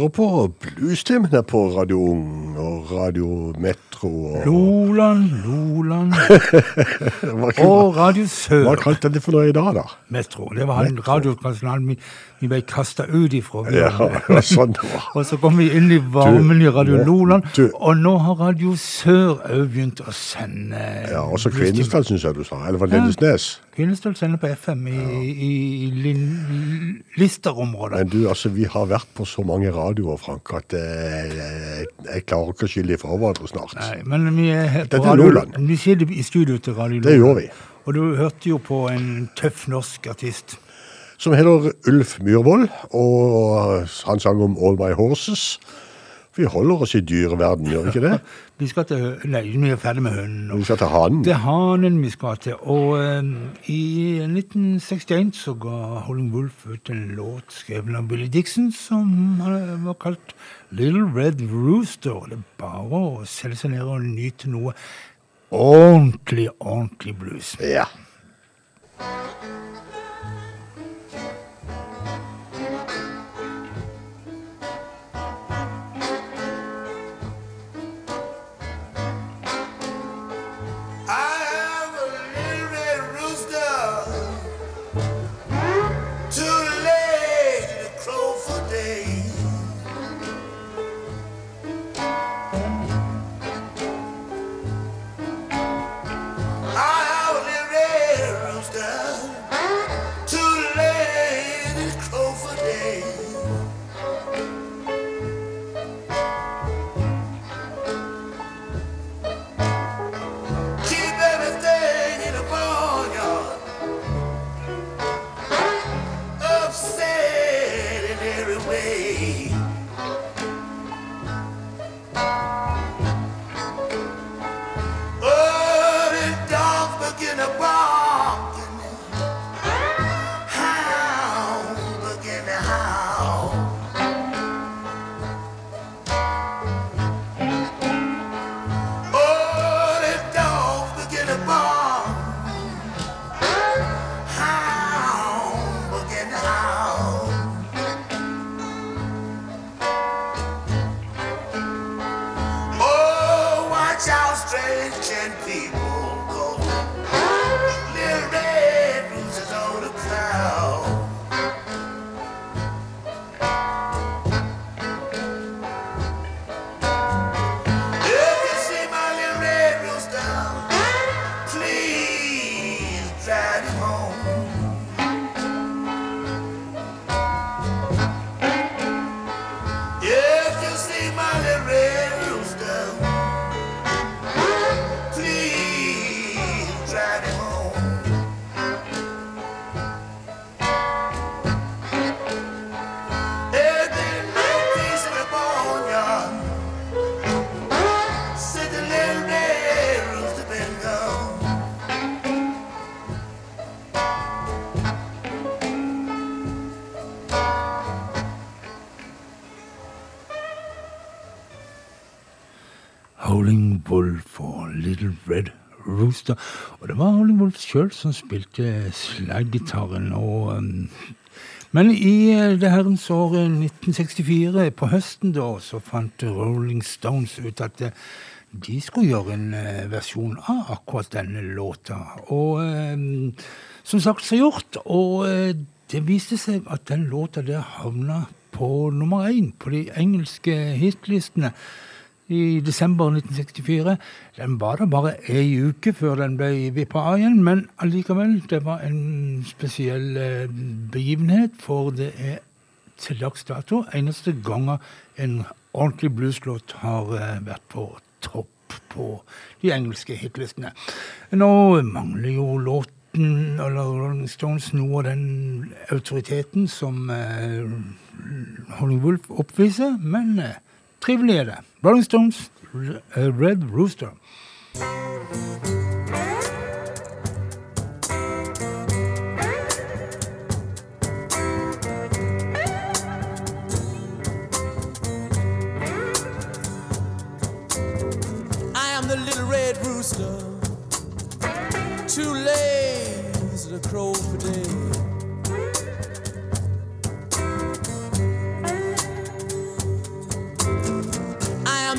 Hører på bluestimen her på Radio Ung og Radio Metro og Loland, Loland og Radio Sør. Hva kalte det for noe i dag, da? Metro. Det var en radiokanal vi, vi ble kasta ut ifra. Ja, det var sånn det var. Og så kom vi inn i varmen i Radio Loland, du- og nå har Radio Sør òg begynt å sende Ja, Også Kvinesdal, syns jeg du sa. Eller var det Lindesnes? Kvinesdal sender på FM i, i, i Lin- Lister-området. Men du, altså, vi har vært på så mange radioer, Frank, at eh, jeg, jeg klarer ikke å skille ifra hverandre snart. Nei, men vi er her på Dette Radio Loland. Vi sitter i studio til Radio Det gjør vi. Og du hørte jo på en tøff norsk artist. Som heter Ulf Myhrvold, og han sang om All My Horses. Vi holder oss i dyreverden, gjør vi ikke det? Vi skal til Nei, vi er ferdig med hønen. Vi skal til hanen. Det er hanen vi skal til. Og um, i 1961 så ga Holling Wolf ut en låt skrevet av Billy Dixon som eh, var kalt Little Red Rooster. Det er bare å selge seg ned og nyte noe ordentlig, ordentlig blues. Ja. Rooster. Og det var Howling Wolff sjøl som spilte slagitaren. Og, um, men i eh, det herrens år 1964, på høsten da, så fant Rolling Stones ut at eh, de skulle gjøre en eh, versjon av akkurat denne låta. Og eh, som sagt så gjort. Og eh, det viste seg at den låta der havna på nummer én på de engelske hitlistene i desember 1964. Den var da bare ei uke før den ble vippa av igjen, men allikevel, det var en spesiell eh, begivenhet, for det er til dags dato eneste gangen en ordentlig blueslåt har eh, vært på topp på de engelske hitlistene. Nå mangler jo låten eller Rolling Stones noe av den autoriteten som eh, Holling oppviser, men eh, trivelig er det. Rolling Stones, R- eh, Red Rooster. I am the little red rooster, too lazy to crow for day.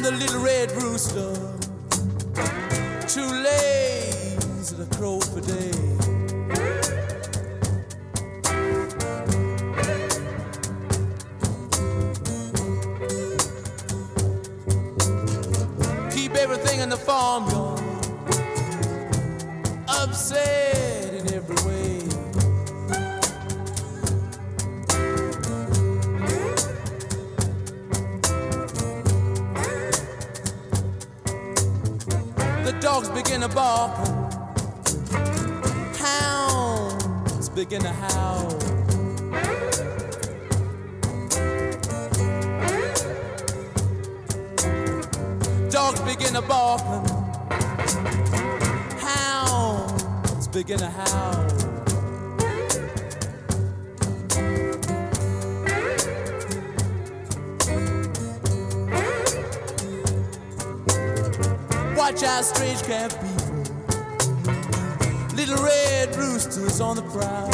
The little red rooster, too lazy to crow for day. Keep everything in the farmyard upset begin to bark. Hounds begin to howl. Dogs begin to bark. Hounds begin to howl. Watch out, strange cat people. Little red roosters on the prowl.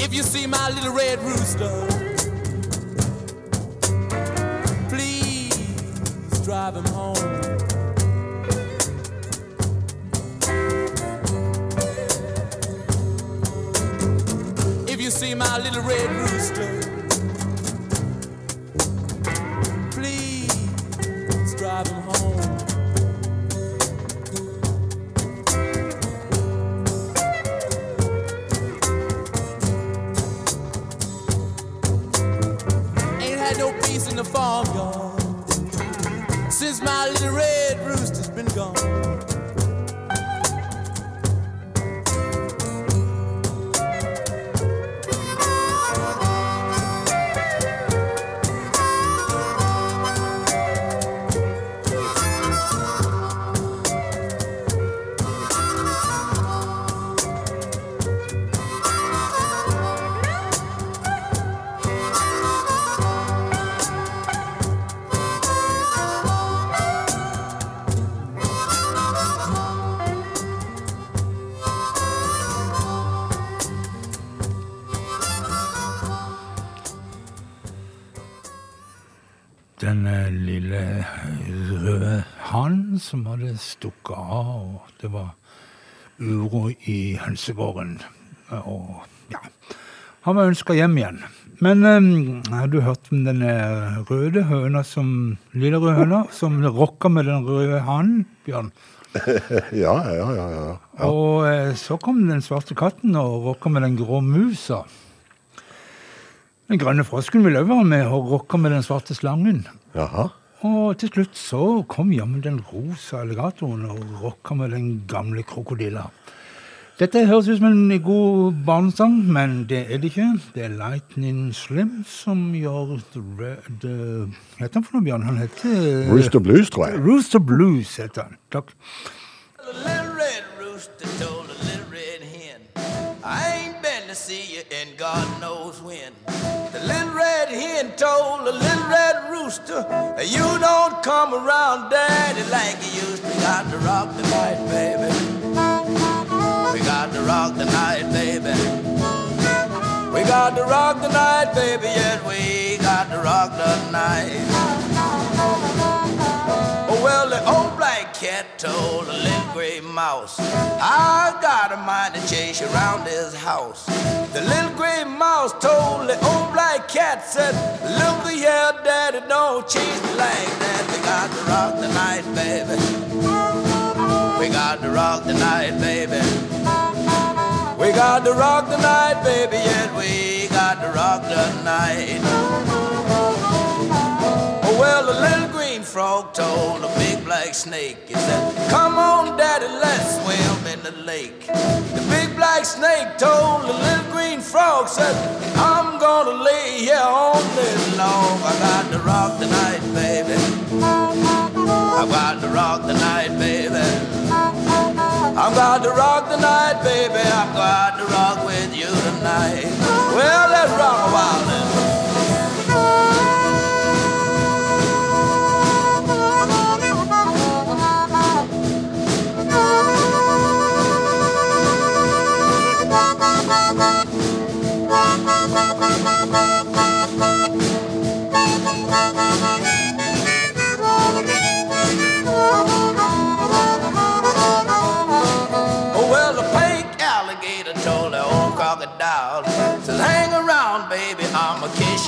If you see my little red rooster, please drive him home. If you see my little red rooster, stukket av, og det var uro i hønsegården. Og ja, han var ønska hjem igjen. Men eh, har du hørt om den eh, røde høna som lille røde høna som rocka med den røde hannen, Bjørn? ja, ja, ja, ja. Og eh, så kom den svarte katten og rocka med den grå musa. Den grønne frosken vil òg være med og rocka med den svarte slangen. Jaha. Og til slutt så kom jammen den rosa alligatoren og rocka med den gamle krokodilla. Dette høres ut som en god barnesang, men det er det ikke. Det er Lightning Slim som gjør the, the Hva heter han for noe, Bjørn? Han heter Rooster Blues, tror jeg. Rooster Blues heter han. Takk. The little red rooster to see you in God knows when. The little red hen told the little red rooster, you don't come around daddy like you used to. Got to rock the night, baby. We got to rock the night, baby. We got to rock the night, baby. Yes, we got to rock the night. Cat told the little gray mouse, I got a mind to chase you around this house. The little gray mouse told the old black cat, said, Look here, daddy, don't chase me like that. We got to rock the night, baby. We got to rock the night, baby. We got to rock the night, baby. Yes, we got to rock the night. Oh, well, the little green frog told the big black snake, he said, Come on, daddy, let's swim in the lake. The big black snake told the little green frog, said, I'm gonna lay here on this log. I got to rock the night, baby. I got to rock the night, baby. I'm got to rock the night, baby. I'm got to rock with you tonight. Well, let's rock a while then.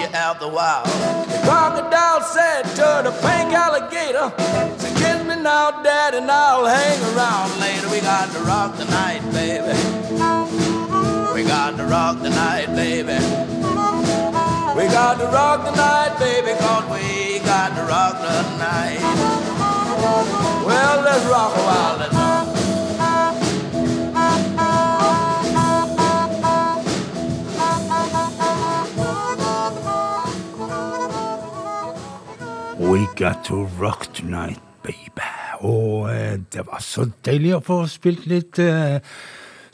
You after a while. The crocodile said to the pink alligator, so kiss me now, daddy, and I'll hang around later. We got to rock the night, baby. We got to rock the night, baby. We got to rock the night, baby, cause we got to rock the night. Well, let's rock a while, let's We got to rock tonight, baby. Og eh, det var så deilig å få spilt litt eh,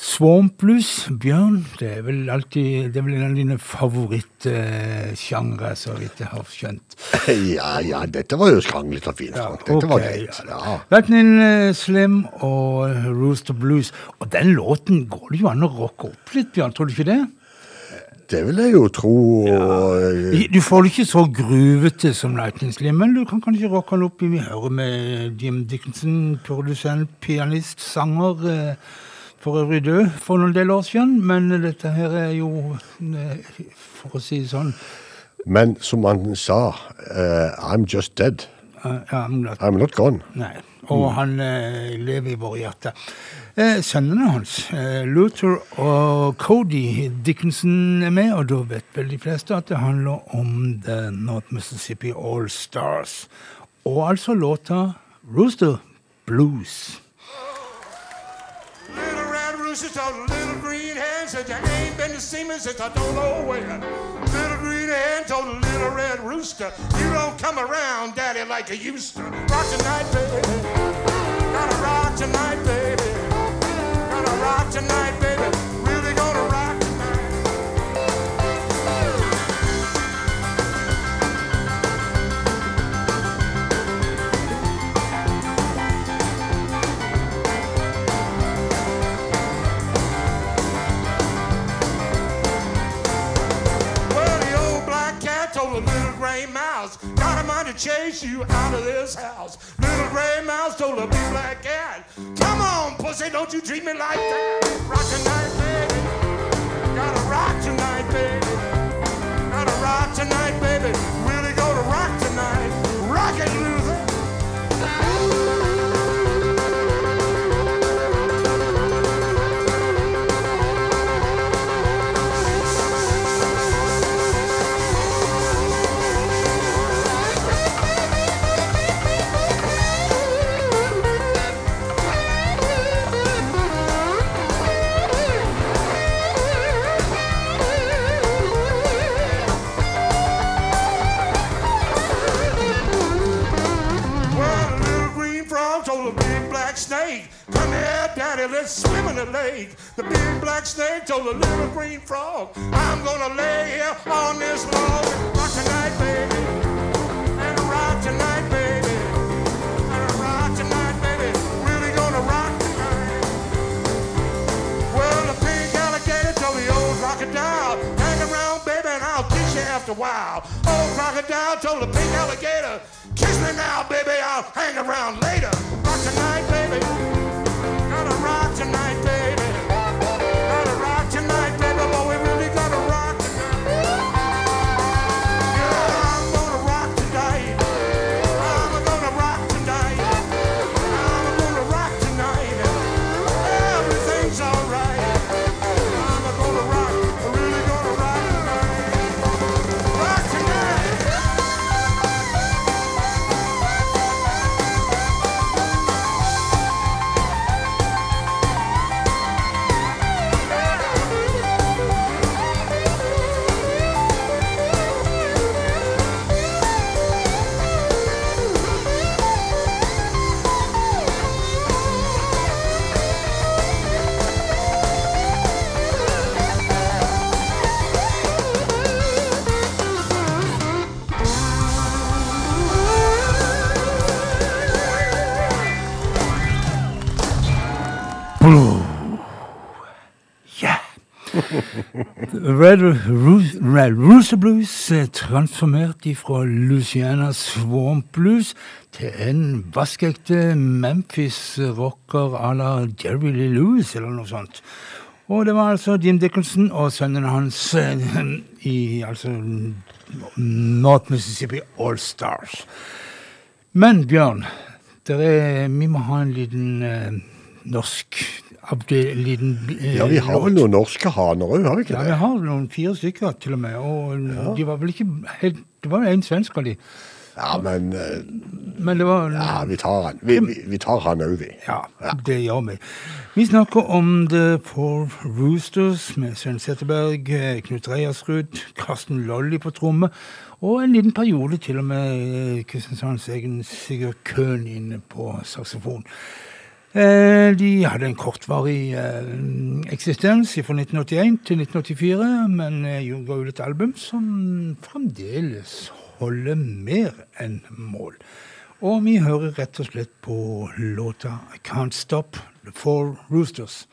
Swamp blues. Bjørn, det er vel alltid Det er vel en av dine favorittsjangre, så vidt jeg har skjønt. Ja, ja, dette var jo skranglete og fint. Ja, Dette var Ok, greit. Ja. Lightning eh, Slim og Rooster Blues. Og den låten går det jo an å rocke opp litt, Bjørn, tror du ikke det? Det vil jeg jo tro. og, ja. Du får det ikke så gruvete som Lightning Slim, men du kan kanskje rocke den opp i Vi hører med Jim Dickinson, produsent, pianist, sanger. eh, For øvrig død for noen del år siden, men dette her er jo, eh, for å si det sånn Men som han sa, uh, I'm just dead. Uh, I'm not- I'm not gone. Nei. Og han eh, lever i våre hjerter. Eh, sønnene hans, eh, Luther og Cody Dickinson, er med, og da vet vel de fleste at det handler om The North Mississippi All Stars. Og altså låta Rooster Blues. Little red rooster little green hen, said you ain't been to see me since I don't know when. Told a little red rooster, you don't come around, daddy, like you used to. Rock tonight, baby. Gotta rock tonight, baby. Gotta rock tonight, baby. To chase you out of this house. Little gray mouse told a big black cat, come on, pussy, don't you treat me like that. Rock tonight, baby. Gotta rock tonight, baby. Gotta rock tonight, baby. Really gonna rock tonight. Daddy, let's swim in the lake. The big black snake told the little green frog, I'm gonna lay here on this log and rock tonight, baby. And rock tonight, baby. And rock tonight, baby. Really gonna rock tonight. Well, the pink alligator told the old crocodile, Hang around, baby, and I'll kiss you after a while. Old crocodile told the pink alligator, Kiss me now, baby, I'll hang around later. Rock tonight, baby. Gotta rock tonight, Ja. Red, Rooster Blues er transformert fra Luciana Swamp Blues til en vaskeekte Memphis-rocker à la Jerry Lee Lewis, eller noe sånt. Og det var altså Jim Dickinson og sønnen hans eh, i altså North Mississippi All Stars. Men Bjørn, er, vi må ha en liten eh, norsk avdel, liten, eh, Ja, vi har vel noen norske haner òg, har vi ikke det? Ja, vi har noen fire stykker til og med. Og de var vel ikke helt Det var en svensk av de. Ja, men eh, Men det var ja, vi tar han. Vi, vi, vi tar han òg, vi. Ja, det gjør vi. Vi snakker om The Four Roosters med Svein Setterberg, eh, Knut Reiersrud, Karsten Lolly på tromme, og en liten periode til og med eh, Kristiansands egen Sigurd Køhn inne på saksofon. Eh, De hadde en kortvarig eh, eksistens fra 1981 til 1984, men eh, ga ut et album som fremdeles holder mer enn mål. Og vi hører rett og slett på låta I Can't Stop The Four Roosters.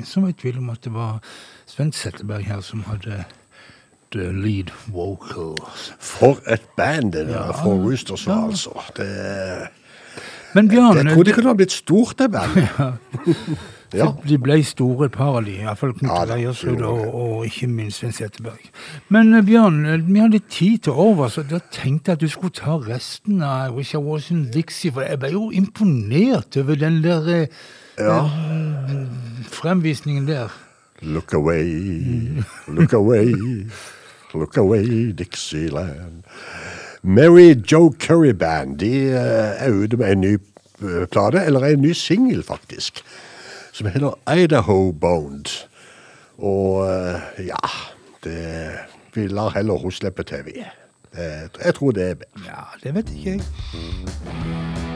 Ingen som var i tvil om at det var Sven Setteberg her som hadde the lead vocals. For et band det der Ja. for Roosters var, altså. Det, Men Bjørn jeg trodde det kunne ha blitt stort, det bandet. Ja. De ble store, et par av de, iallfall Knut Ja, Leiersrud og, og ikke minst Svein Setteberg. Men eh, Bjørn, eh, vi litt tid til over, så da tenkte jeg at du skulle ta resten av Wish I Was in Dixie, for jeg ble jo imponert over den der eh, Ja. eh, fremvisningen der. Look away, look away, look away, Dixieland. Mary Joe Curry Band de eh, er ute med en ny eh, plate, eller en ny singel faktisk, som heter Idaho Boned. Og eh, ja, det, vi lar heller hun slippe til, vi. Jeg tror det er bedre. Ja, det vet ikke jeg.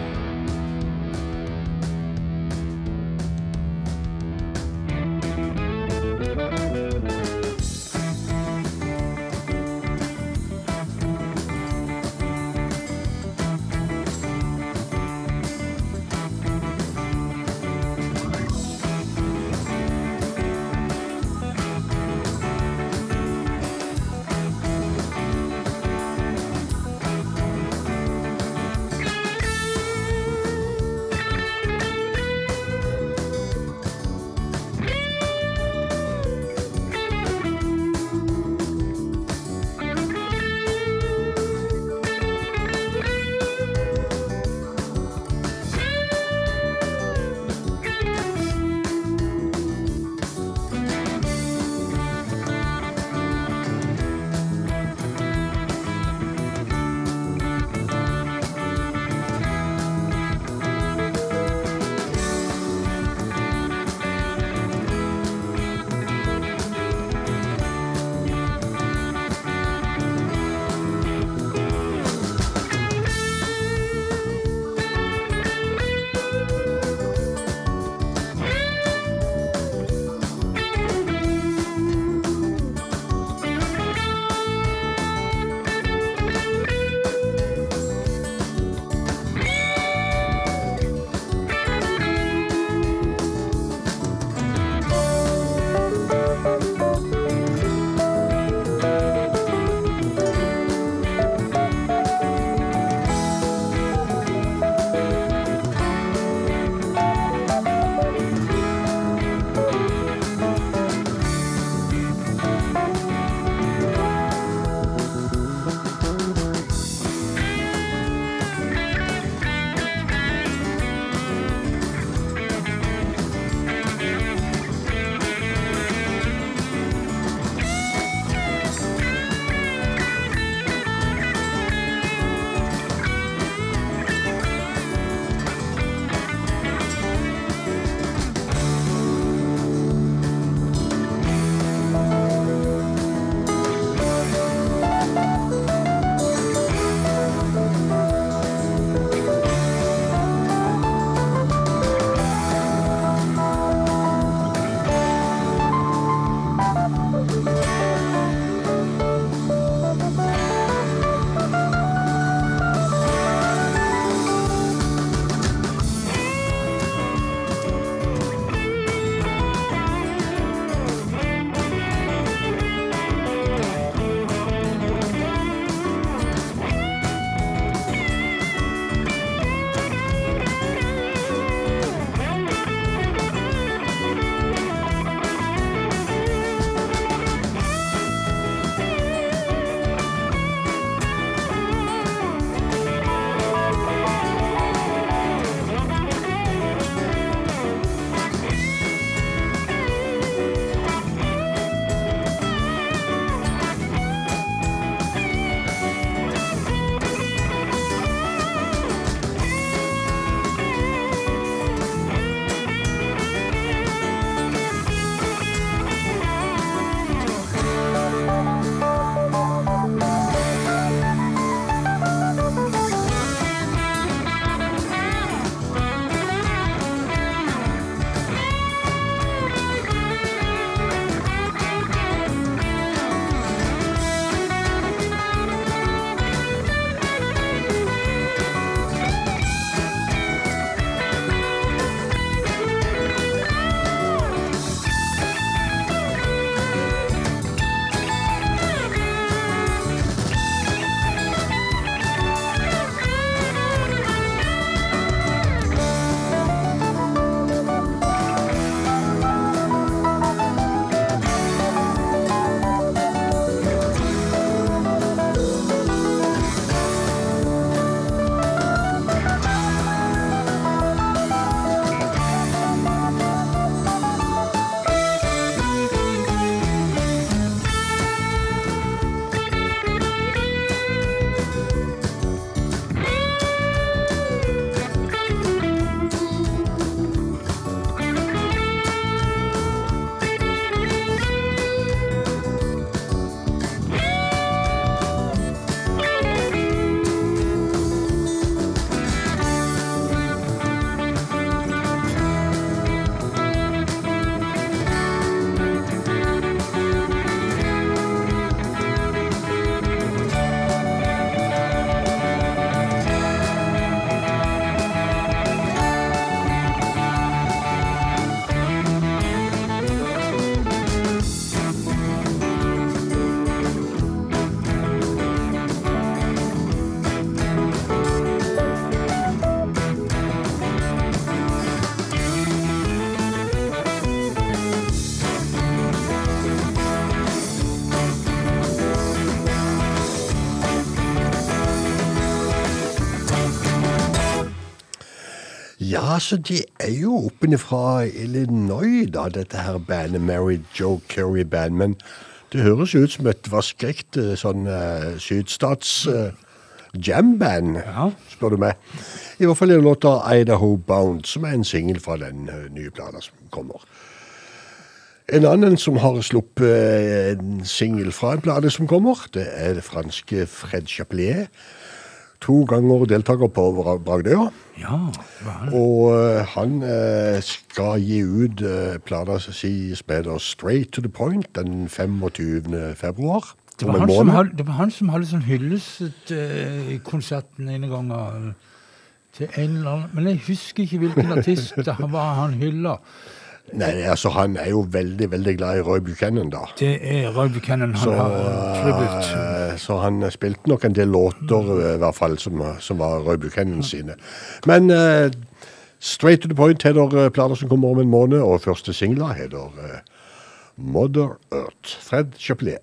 Ja, så de er jo oppenfra Illinois, da, dette her bandet, Mary Joe Curry Band. Men det høres jo ut som et vaskrekt sånn uh, sydstats uh, jamband, spør du meg. I hvert fall er det låta Idaho Bound, som er en singel fra den uh, nye plata som kommer. En annen som har sluppet eh, en singel fra en plate som kommer, det er det franske Fred Chapelier. To ganger deltaker på Bra- Bragdøya. Ja. Og eh, han eh, skal gi ut uh, plata si spiller Straight to the Point den 25. februar. Det var, han som det var han som hadde sånn eh, konserten ene gangen til en eller annen Men jeg husker ikke hvilken artist det var han hylla. Nei, altså Han er jo veldig veldig glad i Roy Buchanan, da. Det er Roy Buchanan. Han Så, har tribut. eh, så han spilte nok en del låter, eh, i hvert fall, som, som var Roy Buchanan sine. Men uh, Straight to the Point heter plater som kommer om en måned, og første singla heter uh, Mother Earth. Fred Chapelier.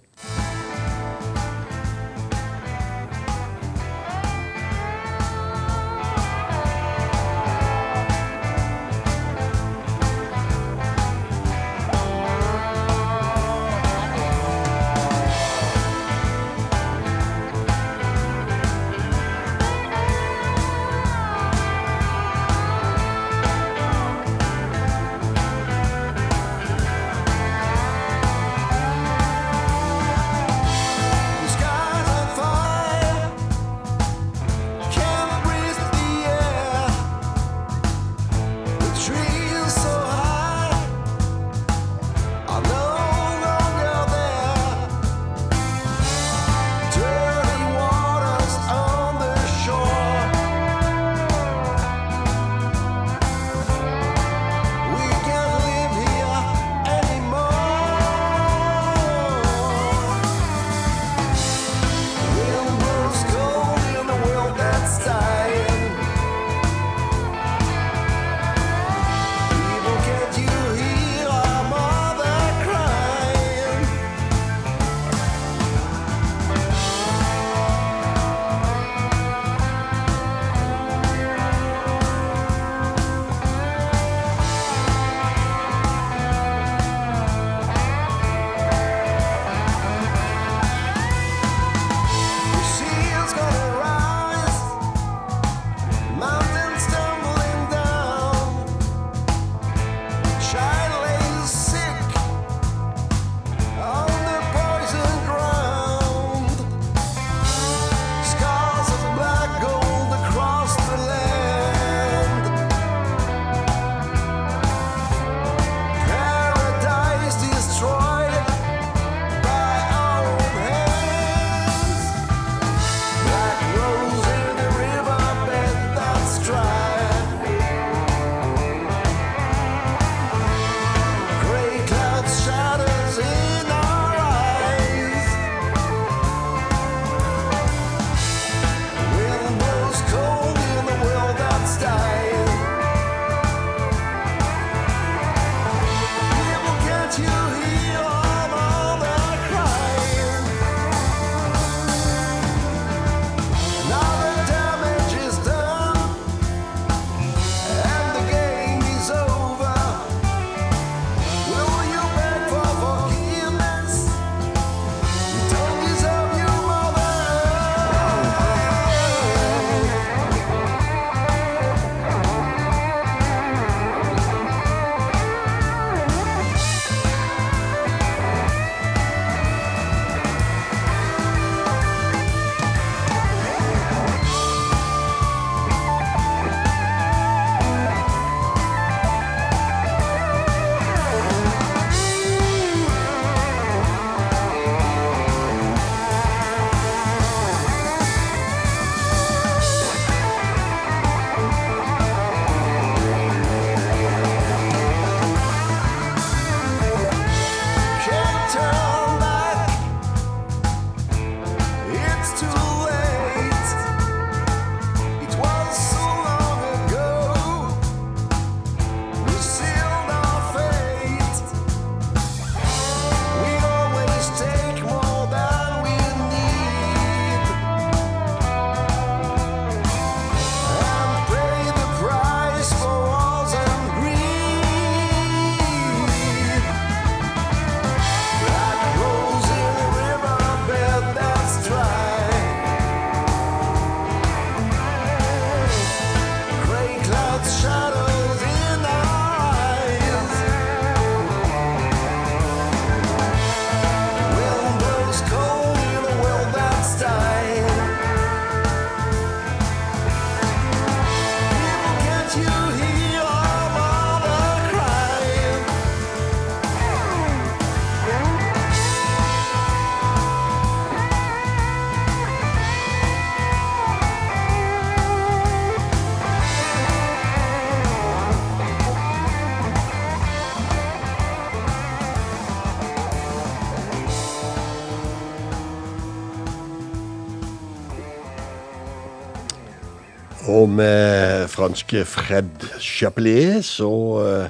Franske Fred Chapelier så, eh,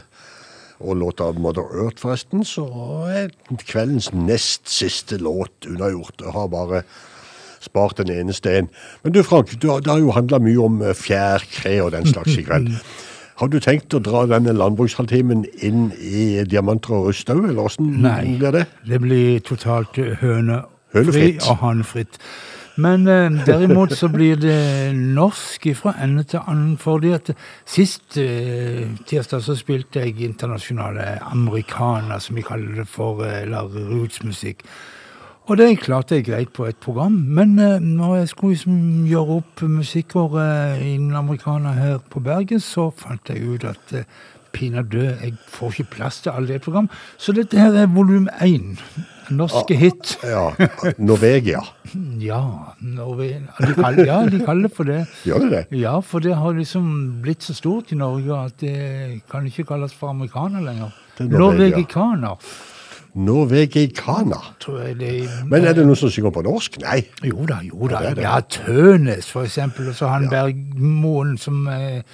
og låta 'Mother Earth', forresten, så er kveldens nest siste låt unnagjort. Jeg har bare spart den eneste en. Men du Frank, du, det har jo handla mye om fjær, fjærkre og den slags i kveld. Har du tenkt å dra denne landbrukshalvtimen inn i diamanter og rust òg, eller åssen Nei. blir det? Det blir totalt hønefri og hanefritt. Men eh, derimot så blir det norsk fra ende til annen, fordi at sist eh, tirsdag så spilte jeg internasjonale amerikaner, som vi kaller det for, eh, eller rootsmusikk. Og det klarte jeg greit på et program, men eh, når jeg skulle liksom gjøre opp musikkåret innen amerikaner her på Bergen, så fant jeg ut at eh, pinadø, jeg får ikke plass til alle det program. Så dette her er volum én. Norske hit. Ja. Norvegia. Ja, Norve de kaller, ja, de kaller det for det. Gjør det det? Ja, for det har liksom blitt så stort i Norge at det kan ikke kalles for amerikaner lenger. Er Norvegikaner, Norvegicana. Men er det noen som synger på norsk? Nei. Jo da, jo da. Ja. Ja, Tønes for eksempel, og så han Bergmoen som eh,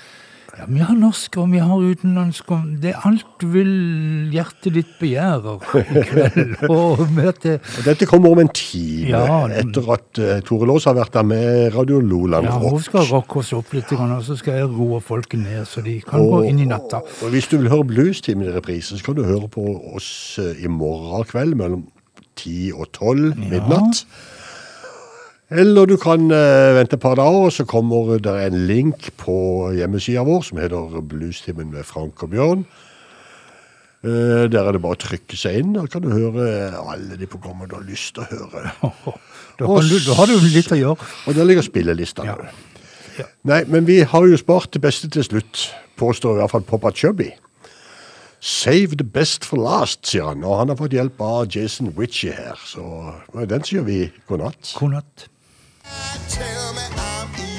Ja, vi har norsk, og vi har utenlandsk, og det er alt vil hjertet ditt begjærer i kveld. Og møte Dette kommer om en time, Ja. etter at uh, Tore Laas har vært der med Radio Loland Ja, hun skal rocke oss opp litt, og så skal jeg roe folket ned, så de kan gå inn i natta. og hvis du vil høre Bluestimen i reprise, så kan du høre på oss eh, i morgen kveld mellom 10 og 12 midnatt. Eller du kan eh, vente et par dager, og så kommer det en link på hjemmesida vår som heter Bluestimen med Frank og Bjørn. Eh, der er det bare å trykke seg inn, og kan du høre alle de programmene du har lyst til å høre. Da, kan du, da har du litt å gjøre. Og der ligger spillelista. nå. Nei, men vi har jo spart det beste til slutt, påstår i hvert fall Poppa Chubby. Save the best for last, sier han. Og han har fått hjelp av Jason Ritchie her. Så den sier vi god natt. God natt. Tell me I'm evil.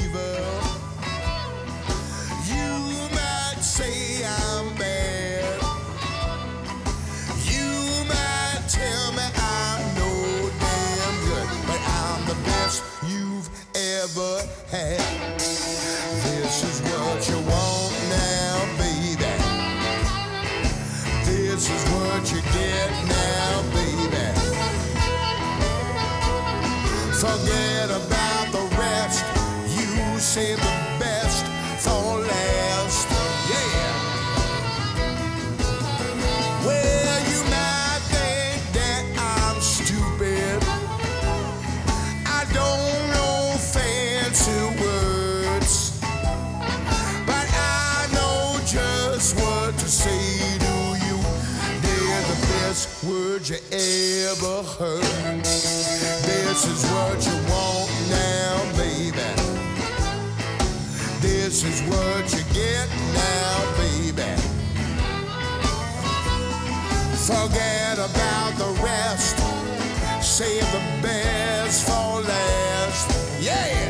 This is what you get now, baby. Forget about the rest. Save the best for last. Yeah!